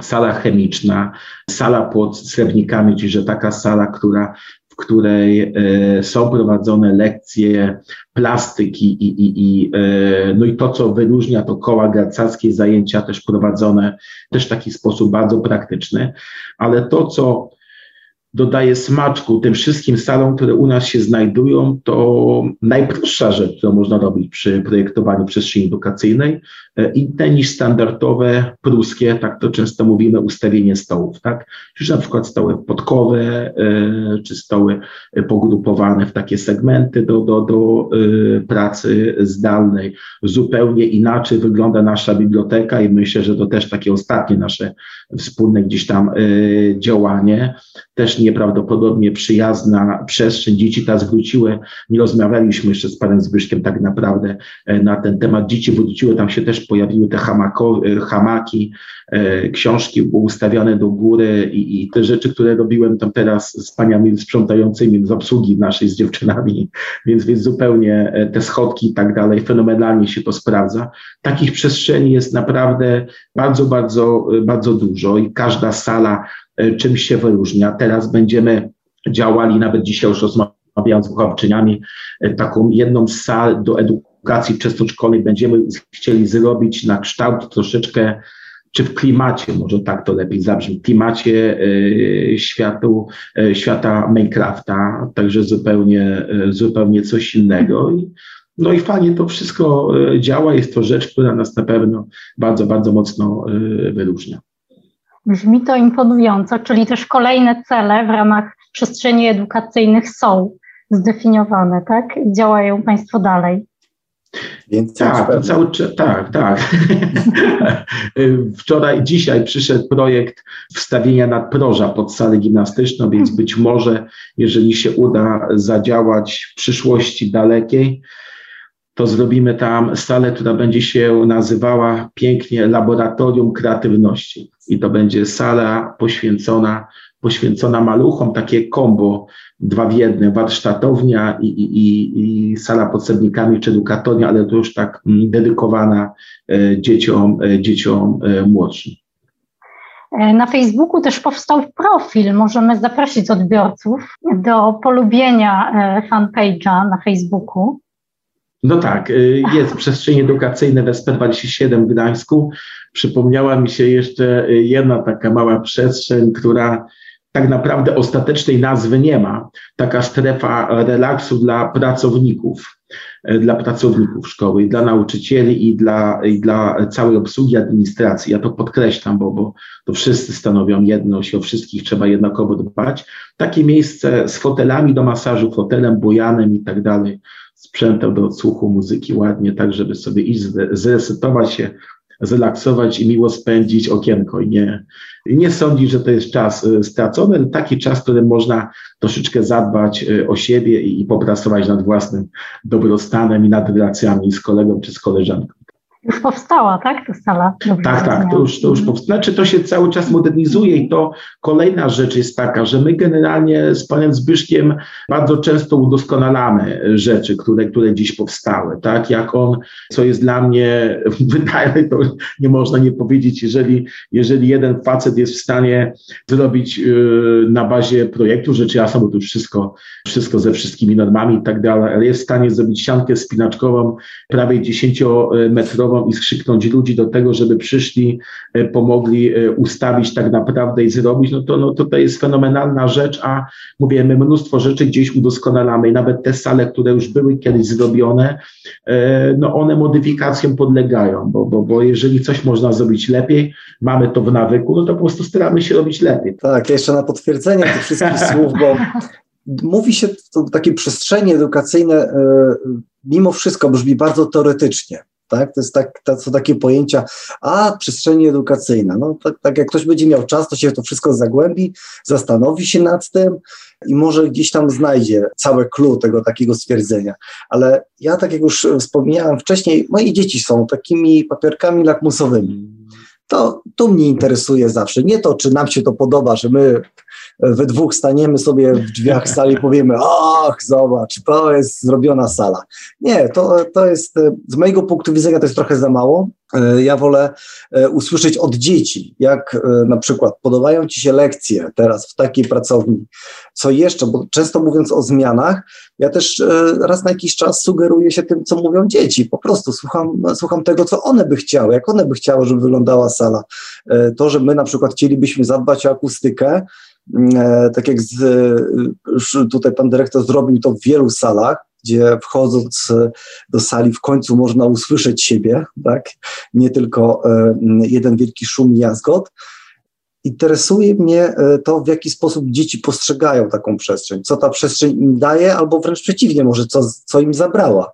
sala chemiczna, sala pod srebrnikami, czyli że taka sala, która w której e, są prowadzone lekcje plastyki i, i, i, e, no i to, co wyróżnia to koła garcarskie, zajęcia też prowadzone też w taki sposób bardzo praktyczny, ale to, co dodaje smaczku tym wszystkim salom, które u nas się znajdują, to najprostsza rzecz, którą można robić przy projektowaniu przestrzeni edukacyjnej, inne niż standardowe pruskie, tak to często mówimy, ustawienie stołów, tak? Czyli na przykład stoły podkowe, e, czy stoły pogrupowane w takie segmenty do, do, do e, pracy zdalnej. Zupełnie inaczej wygląda nasza biblioteka i myślę, że to też takie ostatnie nasze wspólne gdzieś tam działanie. Też nieprawdopodobnie przyjazna przestrzeń. Dzieci teraz wróciły, nie rozmawialiśmy jeszcze z panem Zbyszkiem tak naprawdę e, na ten temat. Dzieci wróciły, tam się też pojawiły te hamako, e, hamaki, e, książki ustawiane do góry i, i, te rzeczy, które robiłem tam teraz z paniami sprzątającymi z obsługi naszej z dziewczynami, więc, więc zupełnie te schodki i tak dalej, fenomenalnie się to sprawdza. Takich przestrzeni jest naprawdę bardzo, bardzo, bardzo dużo i każda sala E, czym się wyróżnia. Teraz będziemy działali, nawet dzisiaj już rozmawiając z wychowawczyniami, e, taką jedną z sal do edukacji wczesnoszkolnej będziemy chcieli zrobić na kształt troszeczkę czy w klimacie, może tak to lepiej zabrzmi, w klimacie y, światu, y, świata Minecrafta, także zupełnie, y, zupełnie coś innego. No i fajnie to wszystko działa, jest to rzecz, która nas na pewno bardzo, bardzo mocno wyróżnia. Brzmi to imponująco, czyli też kolejne cele w ramach przestrzeni edukacyjnych są zdefiniowane, tak? Działają Państwo dalej. Więc tak, cały, tak, tak. Wczoraj, dzisiaj przyszedł projekt wstawienia nadproża pod salę gimnastyczną, więc być może, jeżeli się uda zadziałać w przyszłości dalekiej, to zrobimy tam salę, która będzie się nazywała pięknie Laboratorium Kreatywności. I to będzie sala poświęcona, poświęcona maluchom, takie kombo, dwa w jednym, warsztatownia i, i, i sala podstawnikami czy edukatornia, ale to już tak mm, dedykowana e, dzieciom, e, dzieciom e, młodszym. Na Facebooku też powstał profil. Możemy zaprosić odbiorców do polubienia fanpage'a na Facebooku. No tak, jest przestrzeń edukacyjna w SP27 w Gdańsku. Przypomniała mi się jeszcze jedna taka mała przestrzeń, która tak naprawdę ostatecznej nazwy nie ma. Taka strefa relaksu dla pracowników, y, dla pracowników szkoły, i dla nauczycieli i dla, i dla całej obsługi administracji. Ja to podkreślam, bo, bo to wszyscy stanowią jedność, o wszystkich trzeba jednakowo dbać. Takie miejsce z fotelami do masażu, fotelem, bojanem i tak dalej sprzętem do odsłuchu muzyki ładnie, tak żeby sobie iść, zresetować się, zrelaksować i miło spędzić okienko i nie, nie sądzić, że to jest czas y, stracony, ale taki czas, w którym można troszeczkę zadbać y, o siebie i, i popracować nad własnym dobrostanem i nad relacjami z kolegą czy z koleżanką. Już powstała, tak, ta sala? Dobrze tak, tak, to już, to już powstała. Znaczy, to się cały czas modernizuje i to kolejna rzecz jest taka, że my generalnie z panem Zbyszkiem bardzo często udoskonalamy rzeczy, które, które dziś powstały, tak, jak on, co jest dla mnie, wydaje, to nie można nie powiedzieć, jeżeli, jeżeli jeden facet jest w stanie zrobić yy, na bazie projektu, rzeczy jasne, bo to już wszystko, wszystko ze wszystkimi normami i tak dalej, ale jest w stanie zrobić siankę spinaczkową prawie 10-metrową i skrzyknąć ludzi do tego, żeby przyszli, e, pomogli e, ustawić tak naprawdę i zrobić, no to, no to to jest fenomenalna rzecz, a mówię, my mnóstwo rzeczy gdzieś udoskonalamy i nawet te sale, które już były kiedyś zrobione, e, no one modyfikacjom podlegają, bo, bo, bo jeżeli coś można zrobić lepiej, mamy to w nawyku, no to po prostu staramy się robić lepiej. Tak, jeszcze na potwierdzenie tych wszystkich słów, bo mówi się, to takie przestrzenie edukacyjne mimo wszystko brzmi bardzo teoretycznie. Tak? To jest tak, to są takie pojęcia, a przestrzeni edukacyjna. No, tak, tak jak ktoś będzie miał czas, to się to wszystko zagłębi, zastanowi się nad tym i może gdzieś tam znajdzie całe clue tego takiego stwierdzenia. Ale ja, tak jak już wspomniałem wcześniej, moje dzieci są takimi papierkami lakmusowymi. To, to mnie interesuje zawsze. Nie to, czy nam się to podoba, że my we dwóch staniemy sobie w drzwiach sali i powiemy, ach, zobacz, to jest zrobiona sala. Nie, to, to jest, z mojego punktu widzenia to jest trochę za mało. E, ja wolę e, usłyszeć od dzieci, jak e, na przykład podobają Ci się lekcje teraz w takiej pracowni, co jeszcze, bo często mówiąc o zmianach, ja też raz na jakiś czas sugeruję się tym, co mówią dzieci. Po prostu słucham, słucham tego, co one by chciały, jak one by chciały, żeby wyglądała sala. To, że my na przykład chcielibyśmy zadbać o akustykę, tak jak z, tutaj pan dyrektor zrobił to w wielu salach, gdzie wchodząc e, do sali w końcu można usłyszeć siebie, tak? nie tylko e, jeden wielki szum jazgot. Interesuje mnie e, to, w jaki sposób dzieci postrzegają taką przestrzeń, co ta przestrzeń im daje, albo wręcz przeciwnie, może co, co im zabrała.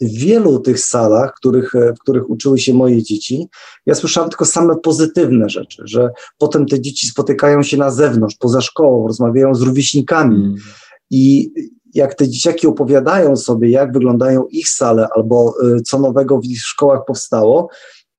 W wielu tych salach, których, w których uczyły się moje dzieci, ja słyszałem tylko same pozytywne rzeczy, że potem te dzieci spotykają się na zewnątrz, poza szkołą, rozmawiają z rówieśnikami. Mm. I jak te dzieciaki opowiadają sobie, jak wyglądają ich sale albo y, co nowego w ich szkołach powstało,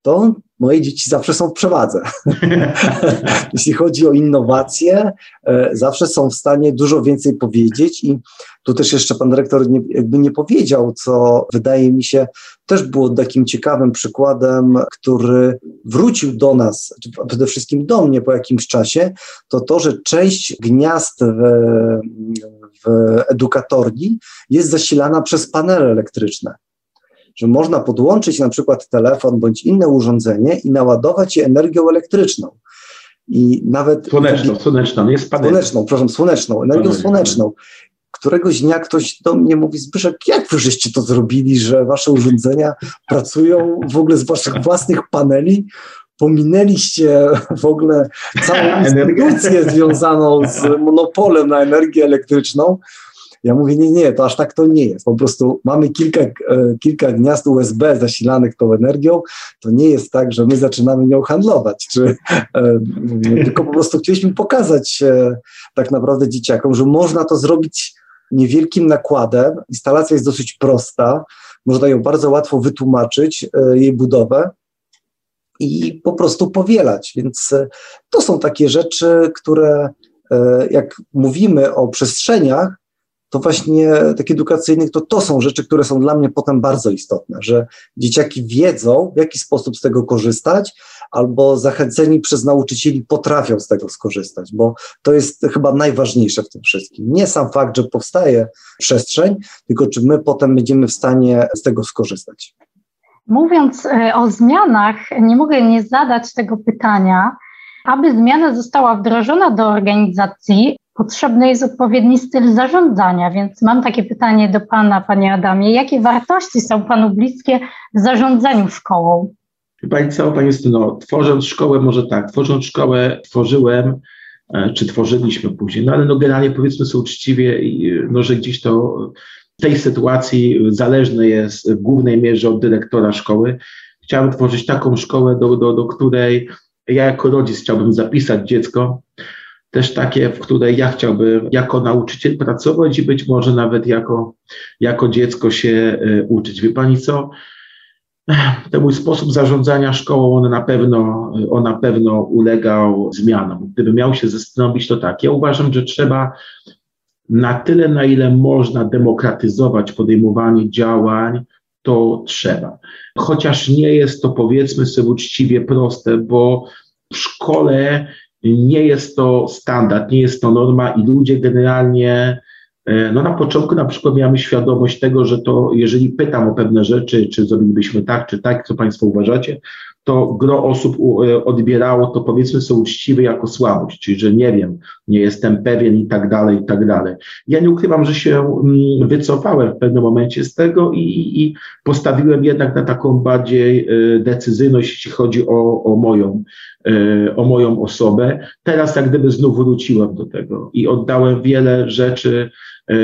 to moje dzieci zawsze są w przewadze. Jeśli chodzi o innowacje, e, zawsze są w stanie dużo więcej powiedzieć i tu też jeszcze pan dyrektor nie, jakby nie powiedział, co wydaje mi się też było takim ciekawym przykładem, który wrócił do nas, przede wszystkim do mnie po jakimś czasie, to to, że część gniazd w, w edukatorni jest zasilana przez panele elektryczne że można podłączyć na przykład telefon bądź inne urządzenie i naładować je energią elektryczną. I nawet. Słoneczną, słoneczną, nie spadek. Słoneczną, proszę, słoneczną, energią słoneczną. Któregoś dnia ktoś do mnie mówi, Zbyszek, jak wy żeście to zrobili, że wasze urządzenia pracują w ogóle z waszych własnych paneli? Pominęliście w ogóle całą instytucję związaną z monopolem na energię elektryczną Ja mówię, nie, nie, to aż tak to nie jest. Po prostu mamy kilka, e, kilka gniazd USB zasilanych tą energią. To nie jest tak, że my zaczynamy nią handlować, czy, e, tylko po prostu chcieliśmy pokazać e, tak naprawdę dzieciakom, że można to zrobić niewielkim nakładem. Instalacja jest dosyć prosta, można ją bardzo łatwo wytłumaczyć, jej budowę i po prostu powielać. Więc to są takie rzeczy, które jak mówimy o przestrzeniach, to właśnie takich edukacyjnych, to to są rzeczy, które są dla mnie potem bardzo istotne, że dzieciaki wiedzą, w jaki sposób z tego korzystać, albo zachęceni przez nauczycieli potrafią z tego skorzystać, bo to jest chyba najważniejsze w tym wszystkim. Nie sam fakt, że powstaje przestrzeń, tylko czy my potem będziemy w stanie z tego skorzystać. Mówiąc e, o zmianach, nie mogę nie zadać tego pytania. Aby zmiana została wdrożona do organizacji, potrzebny jest odpowiedni styl zarządzania, więc mam takie pytanie do Pana, Panie Adamie. Jakie wartości są Panu bliskie w zarządzaniu szkołą? Pani co, Pani Justyno, tworząc szkołę, może tak, tworząc szkołę tworzyłem, e, czy tworzyliśmy później, no ale no generalnie powiedzmy sobie uczciwie, no, że gdzieś to w tej sytuacji zależne jest w głównej mierze od dyrektora szkoły. Chciałem tworzyć taką szkołę, do, do, do której ja jako rodzic chciałbym zapisać dziecko, też takie, w której ja chciałbym jako nauczyciel pracować i być może nawet jako, jako dziecko się e, uczyć. Wie Pani co? Ten mój sposób zarządzania szkołą, on na pewno, on na pewno ulegał zmianom. Gdybym miał się zastanowić, to tak. Ja uważam, że trzeba na tyle, na ile można demokratyzować podejmowanie działań, to trzeba. Chociaż nie jest to, powiedzmy sobie uczciwie, proste, bo w szkole nie jest to standard, nie jest to norma i ludzie generalnie, no na początku na przykład miałem świadomość tego, że to jeżeli pytam o pewne rzeczy, czy zrobilibyśmy tak, czy tak, co Państwo uważacie, to gro osób e, odbierało to powiedzmy sobie uczciwe jako słabość, czyli że nie wiem, nie jestem pewien i tak dalej, i tak dalej. Ja nie ukrywam, że się mm, wycofałem w pewnym momencie z tego i, i postawiłem jednak na taką bardziej e, decyzyjność, jeśli chodzi o, o moją, e, o moją osobę. Teraz jak gdyby znów wróciłem do tego i oddałem wiele rzeczy,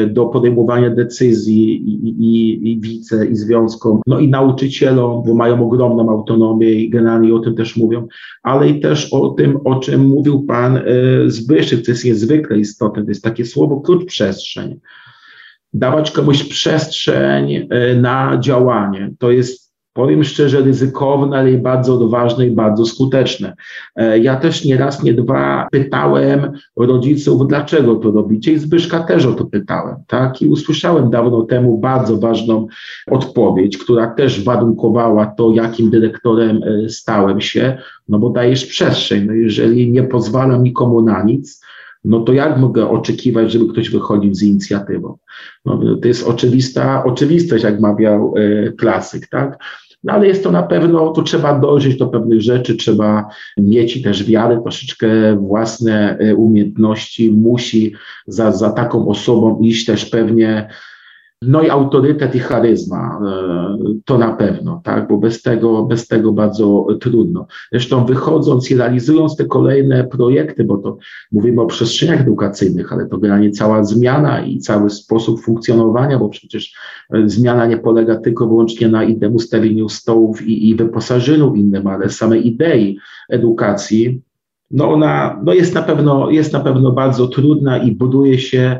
do podejmowania decyzji i, i, i wice, i związkom, no i nauczycielom, bo mają ogromną autonomię i generalnie o tym też mówią, ale i też o tym, o czym mówił pan e, Zbyszek, co jest niezwykle istotne, to jest takie słowo klucz przestrzeń. Dawać komuś przestrzeń e, na działanie. To jest powiem szczerze, ryzykowne, ale i bardzo odważne i bardzo skuteczne. E, ja też nie raz, nie dwa pytałem rodziców, dlaczego to robicie i Zbyszka też o to pytałem, tak? I usłyszałem dawno temu bardzo ważną odpowiedź, która też warunkowała to, jakim dyrektorem e, stałem się, no bo dajesz przestrzeń, no jeżeli nie pozwalam nikomu na nic, no to jak mogę oczekiwać, żeby ktoś wychodził z inicjatywą? No, to jest oczywista oczywistość, jak mawiał e, klasyk, tak? No ale jest to na pewno, tu trzeba dojrzeć do pewnych rzeczy, trzeba mieć też wiarę, troszeczkę własne e, umiejętności, musi za, za taką osobą iść też pewnie no i autorytet i charyzma, e, to na pewno, tak, bo bez tego, bez tego bardzo trudno. Zresztą wychodząc i realizując te kolejne projekty, bo to mówimy o przestrzeniach edukacyjnych, ale to generalnie cała zmiana i cały sposób funkcjonowania, bo przecież e, zmiana nie polega tylko wyłącznie na innym ustawieniu stołów i, i wyposażeniu innym, ale samej idei edukacji, no ona no jest, na pewno, jest na pewno bardzo trudna i buduje się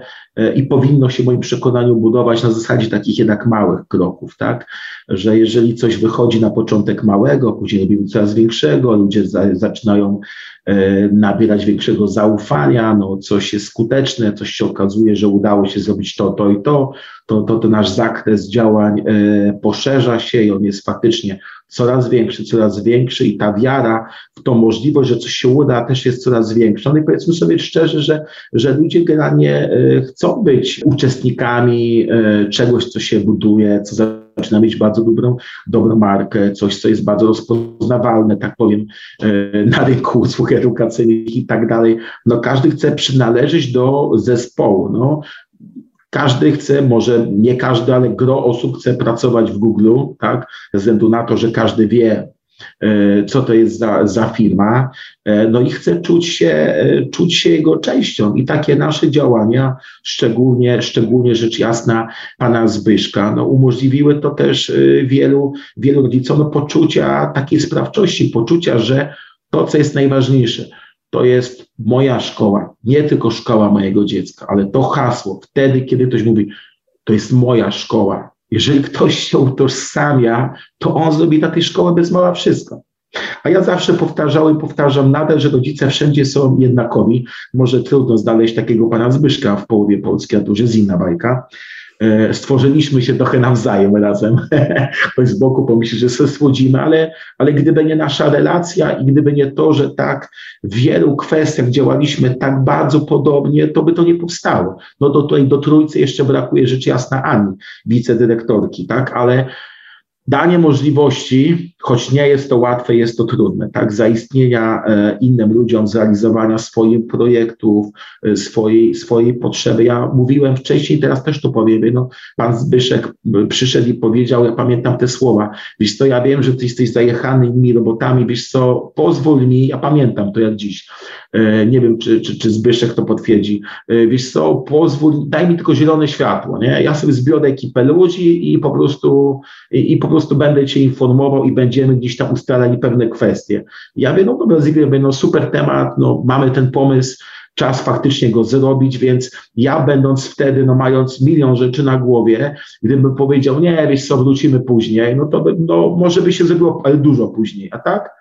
i powinno się w moim przekonaniu budować na zasadzie takich jednak małych kroków, tak? Że jeżeli coś wychodzi na początek małego, później robimy coraz większego, ludzie za, zaczynają e, nabierać większego zaufania, no coś jest skuteczne, coś się okazuje, że udało się zrobić to, to i to, to, to, to nasz zakres działań e, poszerza się i on jest faktycznie coraz większy, coraz większy i ta wiara w tą możliwość, że coś się uda, też jest coraz większa. No i powiedzmy sobie szczerze, że, że ludzie generalnie e, chcą być uczestnikami e, czegoś, co się buduje, co zaczyna mieć bardzo dobrą, dobrą markę, coś, co jest bardzo rozpoznawalne, tak powiem, e, na rynku usług edukacyjnych i tak dalej. No każdy chce przynależeć do zespołu. No, każdy chce, może nie każdy, ale gro osób chce pracować w Google, tak? Ze względu na to, że każdy wie, co to jest za, za firma, e, no i chcę czuć się, czuć się jego częścią i takie nasze działania, szczególnie, szczególnie rzecz jasna pana Zbyszka, no umożliwiły to też wielu, wielu rodzicom no, poczucia takiej sprawczości, poczucia, że to, co jest najważniejsze, to jest moja szkoła, nie tylko szkoła mojego dziecka, ale to hasło, wtedy, kiedy ktoś mówi, to jest moja szkoła. Jeżeli ktoś się utożsamia, to on zrobi dla tej szkoły bez mała wszystko. A ja zawsze powtarzałem, powtarzam nadal, że rodzice wszędzie są jednakowi. Może trudno znaleźć takiego pana Zbyszka w połowie Polski, a to już jest inna bajka. E, stworzyliśmy się trochę nawzajem razem. Ktoś z boku pomyśli, że się słodzimy, ale, ale gdyby nie nasza relacja i gdyby nie to, że tak w wielu kwestiach działaliśmy tak bardzo podobnie, to by to nie powstało. No to tutaj do trójcy jeszcze brakuje rzecz jasna Ani, wicedyrektorki, tak, ale danie możliwości, choć nie jest to łatwe, jest to trudne, tak, zaistnienia e, innym ludziom, zrealizowania swoich projektów, e, swojej, swojej potrzeby. Ja mówiłem wcześniej, teraz też to powiem, no, pan Zbyszek e, przyszedł i powiedział, ja pamiętam te słowa, wiesz co, ja wiem, że ty jesteś zajechany innymi robotami, wiesz co, pozwól mi, ja pamiętam to jak dziś, nie wiem, czy, czy, czy Zbyszek to potwierdzi, wiesz co, pozwól, daj mi tylko zielone światło, nie, ja sobie zbiorę ekipę ludzi i po prostu, i, i po prostu prostu będę Cię informował i będziemy gdzieś tam ustalali pewne kwestie. Ja wiem, no dobra, Zygmunt, no super temat, no mamy ten pomysł, czas faktycznie go zrobić, więc ja będąc wtedy, no mając milion rzeczy na głowie, gdybym powiedział, nie, wiesz co, wrócimy później, no to by, no, może by się zrobiło, ale dużo później, a tak?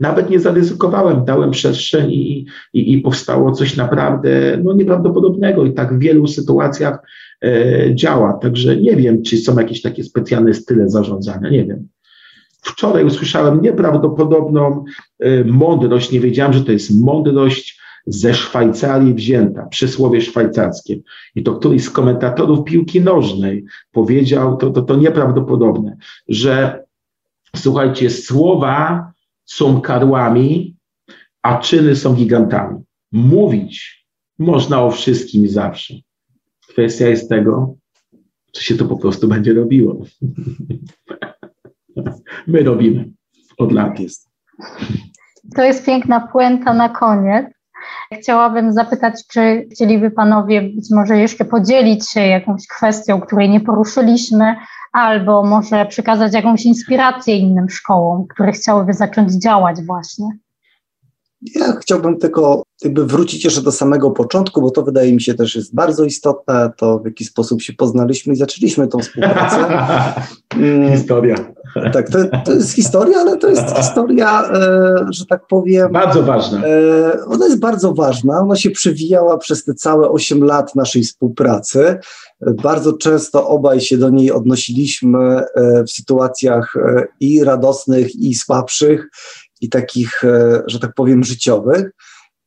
Nawet nie zaryzykowałem, dałem przestrzeń i, i, i powstało coś naprawdę no, nieprawdopodobnego i tak w wielu sytuacjach E, działa. Także nie wiem, czy są jakieś takie specjalne style zarządzania, nie wiem. Wczoraj usłyszałem nieprawdopodobną e, mądrość, nie wiedziałem, że to jest mądrość ze Szwajcarii wzięta, przysłowie szwajcarskie. I to któryś z komentatorów piłki nożnej powiedział, to, to, to nieprawdopodobne, że słuchajcie, słowa są karłami, a czyny są gigantami. Mówić można o wszystkim i zawsze. Kwestia jest tego, czy się to po prostu będzie robiło. My robimy od lat jest. To jest piękna puenta na koniec. Chciałabym zapytać, czy chcieliby panowie być może jeszcze podzielić się jakąś kwestią, której nie poruszyliśmy, albo może przekazać jakąś inspirację innym szkołom, które chciałyby zacząć działać właśnie. Ja chciałbym tylko jakby wrócić jeszcze do samego początku, bo to wydaje mi się też jest bardzo istotne, to w jaki sposób się poznaliśmy i zaczęliśmy tą współpracę. Mm, historia. Tak, to, to, jest historia, ale to jest historia, e, że tak powiem. Bardzo ważna. E, ona jest bardzo ważna. Ona się przewijała przez te całe 8 lat naszej współpracy. Bardzo często obaj się do niej odnosiliśmy e, w sytuacjach i radosnych, i słabszych i takich, że tak powiem, życiowych.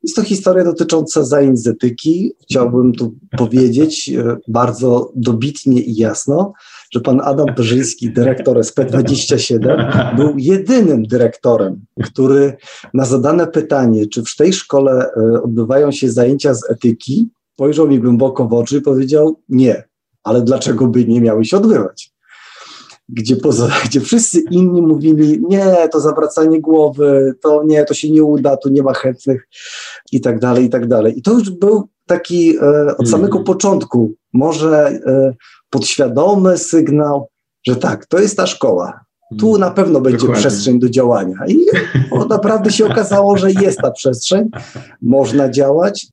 Jest to historia dotycząca zajęć z etyki. Chciałbym tu powiedzieć bardzo dobitnie i jasno, że pan Adam Perzyński, dyrektor SP27, był jedynym dyrektorem, który na zadane pytanie, czy w tej szkole e, odbywają się zajęcia z etyki, spojrzał mi głęboko w oczy i powiedział nie, ale dlaczego by nie miały się odbywać? gdzie, poza, gdzie wszyscy inni mówili, nie, to zawracanie głowy, to nie, to się nie uda, tu nie ma chętnych i tak dalej, i tak dalej. I to już był taki e, od mhm. samego początku, może e, podświadomy sygnał, że tak, to jest ta szkoła. Tu mhm. na pewno będzie Dokładnie. przestrzeń do działania. I naprawdę się okazało, że jest ta przestrzeń, można działać.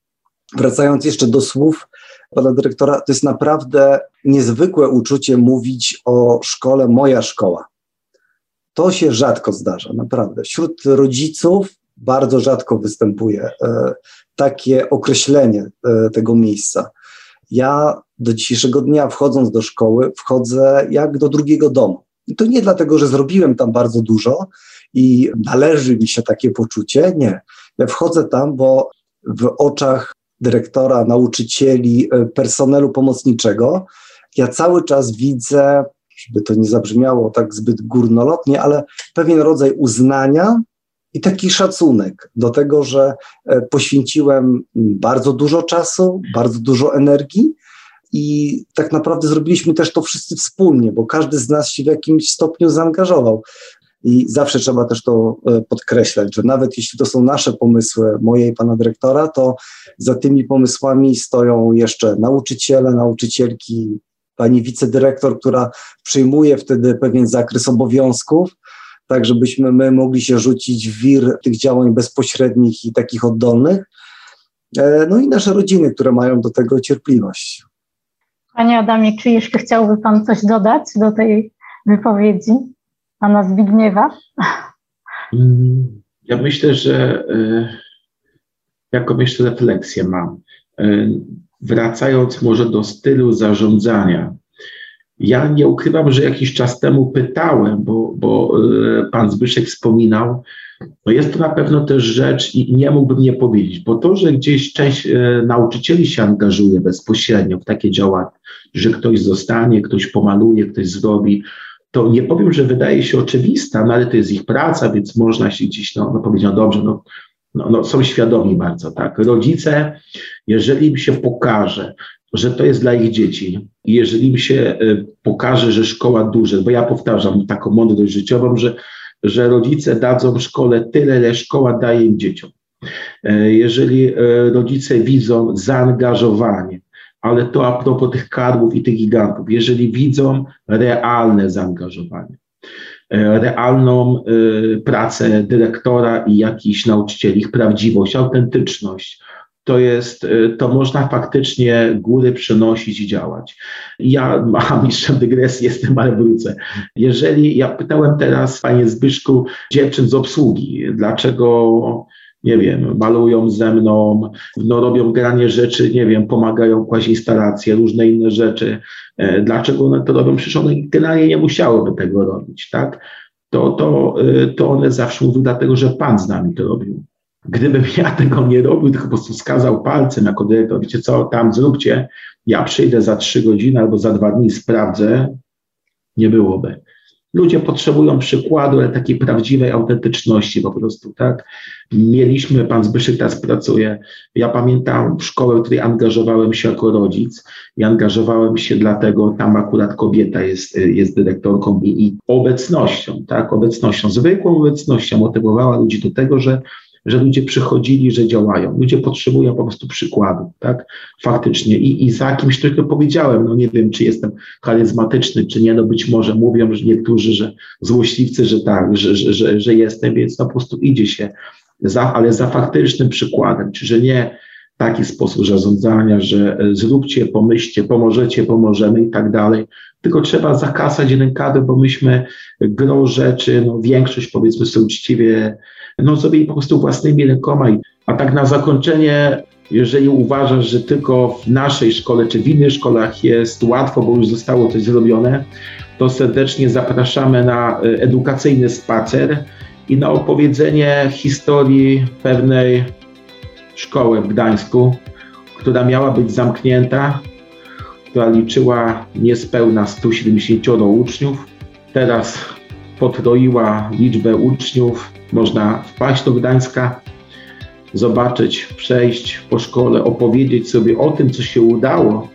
Wracając jeszcze do słów pana dyrektora, to jest naprawdę niezwykłe uczucie mówić o szkole moja szkoła. To się rzadko zdarza, naprawdę. Wśród rodziców bardzo rzadko występuje e, takie określenie e, tego miejsca. Ja do dzisiejszego dnia, wchodząc do szkoły, wchodzę jak do drugiego domu. I to nie dlatego, że zrobiłem tam bardzo dużo i należy mi się takie poczucie. Nie. Ja wchodzę tam, bo w oczach dyrektora, nauczycieli, e, personelu pomocniczego, ja cały czas widzę, żeby to nie zabrzmiało tak zbyt górnolotnie, ale pewien rodzaj uznania i taki szacunek do tego, że e, poświęciłem bardzo dużo czasu, bardzo dużo energii i tak naprawdę zrobiliśmy też to wszyscy wspólnie, bo każdy z nas się w jakimś stopniu zaangażował. I zawsze trzeba też to e, podkreślać, że nawet jeśli to są nasze pomysły, moje i pana dyrektora, to za tymi pomysłami stoją jeszcze nauczyciele, nauczycielki, pani wicedyrektor, która przyjmuje wtedy pewien zakres obowiązków, tak żebyśmy my mogli się rzucić w wir tych działań bezpośrednich i takich oddolnych. E, no i nasze rodziny, które mają do tego cierpliwość. Panie Adamie, czy jeszcze chciałby Pan coś dodać do tej wypowiedzi Pana Zbigniewa? Mm, ja myślę, że e, jaką jeszcze refleksję mam. E, wracając może do stylu zarządzania, ja nie ukrywam, że jakiś czas temu pytałem, bo, bo e, pan Zbyszek wspominał, no jest to na pewno też rzecz i nie mógłbym nie powiedzieć, bo to, że gdzieś część e, nauczycieli się angażuje bezpośrednio w takie działania, że ktoś zostanie, ktoś pomaluje, ktoś zrobi, to nie powiem, że wydaje się oczywista, no ale to jest ich praca, więc można się gdzieś no, no powiedzieć, no dobrze, no, no, no, są świadomi bardzo, tak. Rodzice, jeżeli im się pokaże, że to jest dla ich dzieci. Jeżeli mi się e, pokaże, że szkoła duże, bo ja powtarzam taką mądrość życiową, że, że rodzice dadzą szkole tyle, ile szkoła daje im dzieciom. E, jeżeli e, rodzice widzą zaangażowanie, ale to a propos tych karłów i tych gigantów, jeżeli widzą realne zaangażowanie, realną pracę dyrektora i jakichś nauczycieli, ich prawdziwość, autentyczność, to jest, y, to można faktycznie góry przenosić i działać. Ja mam mistrzem dygresji, jestem, ale wrócę. Jeżeli, ja pytałem teraz, panie Zbyszku, dziewczyn z obsługi, dlaczego nie wiem, malują ze mną, no robią granie rzeczy, nie wiem, pomagają kłaść instalacje, różne inne rzeczy. E, dlaczego one to robią? Przecież one generalnie nie musiałyby tego robić, tak? To, to, y, to one zawsze mówią dlatego, że Pan z nami to robił. Gdybym ja tego nie robił, tylko po prostu wskazał palcem jako dyrektor, wiecie co, tam zróbcie, ja przyjdę za trzy godziny albo za dwa dni, sprawdzę, nie byłoby. Ludzie potrzebują przykładu, ale takiej prawdziwej autentyczności po prostu, tak? Mieliśmy, pan Zbyszek teraz pracuje, ja pamiętam szkołę, w której angażowałem się jako rodzic i angażowałem się dlatego, tam akurat kobieta jest, jest dyrektorką i, i obecnością, tak? Obecnością, zwykłą obecnością motywowała ludzi do tego, że że ludzie przychodzili, że działają. Ludzie potrzebują po prostu przykładu, tak? Faktycznie. I, i za kimś tylko powiedziałem, no nie wiem, czy jestem charyzmatyczny, czy nie, no być może mówią, że niektórzy, że złośliwcy, że tak, że, że, że, że jestem, więc no po prostu idzie się za, ale za faktycznym przykładem, czy że nie taki sposób zarządzania, że e, zróbcie, pomyślcie, pomożecie, pomożemy i tak dalej, tylko trzeba zakasać rękawy, bo myśmy gro rzeczy, no większość powiedzmy sobie uczciwie, no zrobili po prostu własnymi rękoma. A tak na zakończenie, jeżeli uważasz, że tylko w naszej szkole czy w innych szkołach jest łatwo, bo już zostało coś zrobione, to serdecznie zapraszamy na e, edukacyjny spacer i na opowiedzenie historii pewnej szkoły w Gdańsku, która miała być zamknięta, która liczyła niespełna 170 uczniów. Teraz potroiła liczbę uczniów. Można wpaść do Gdańska, zobaczyć, przejść po szkole, opowiedzieć sobie o tym, co się udało,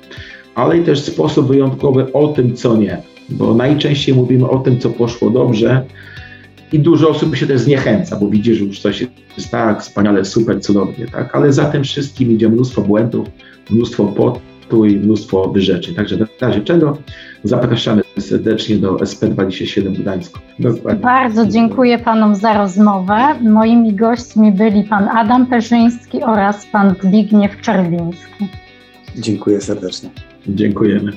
ale też sposób wyjątkowy o tym, co nie. Bo najczęściej mówimy o tym, co poszło dobrze, i dużo osób się też zniechęca, bo widzi, że już coś jest tak wspaniale, super, cudownie, tak? Ale za tym wszystkim idzie mnóstwo błędów, mnóstwo potu i mnóstwo wyrzeczeń. Także w razie czego zapraszamy serdecznie do SP27 Gdańsku. Dokładnie. Bardzo dziękuję panom za rozmowę. Moimi gośćmi byli pan Adam Perzyński oraz pan Zbigniew Czerwiński. Dziękuję serdecznie. Dziękujemy.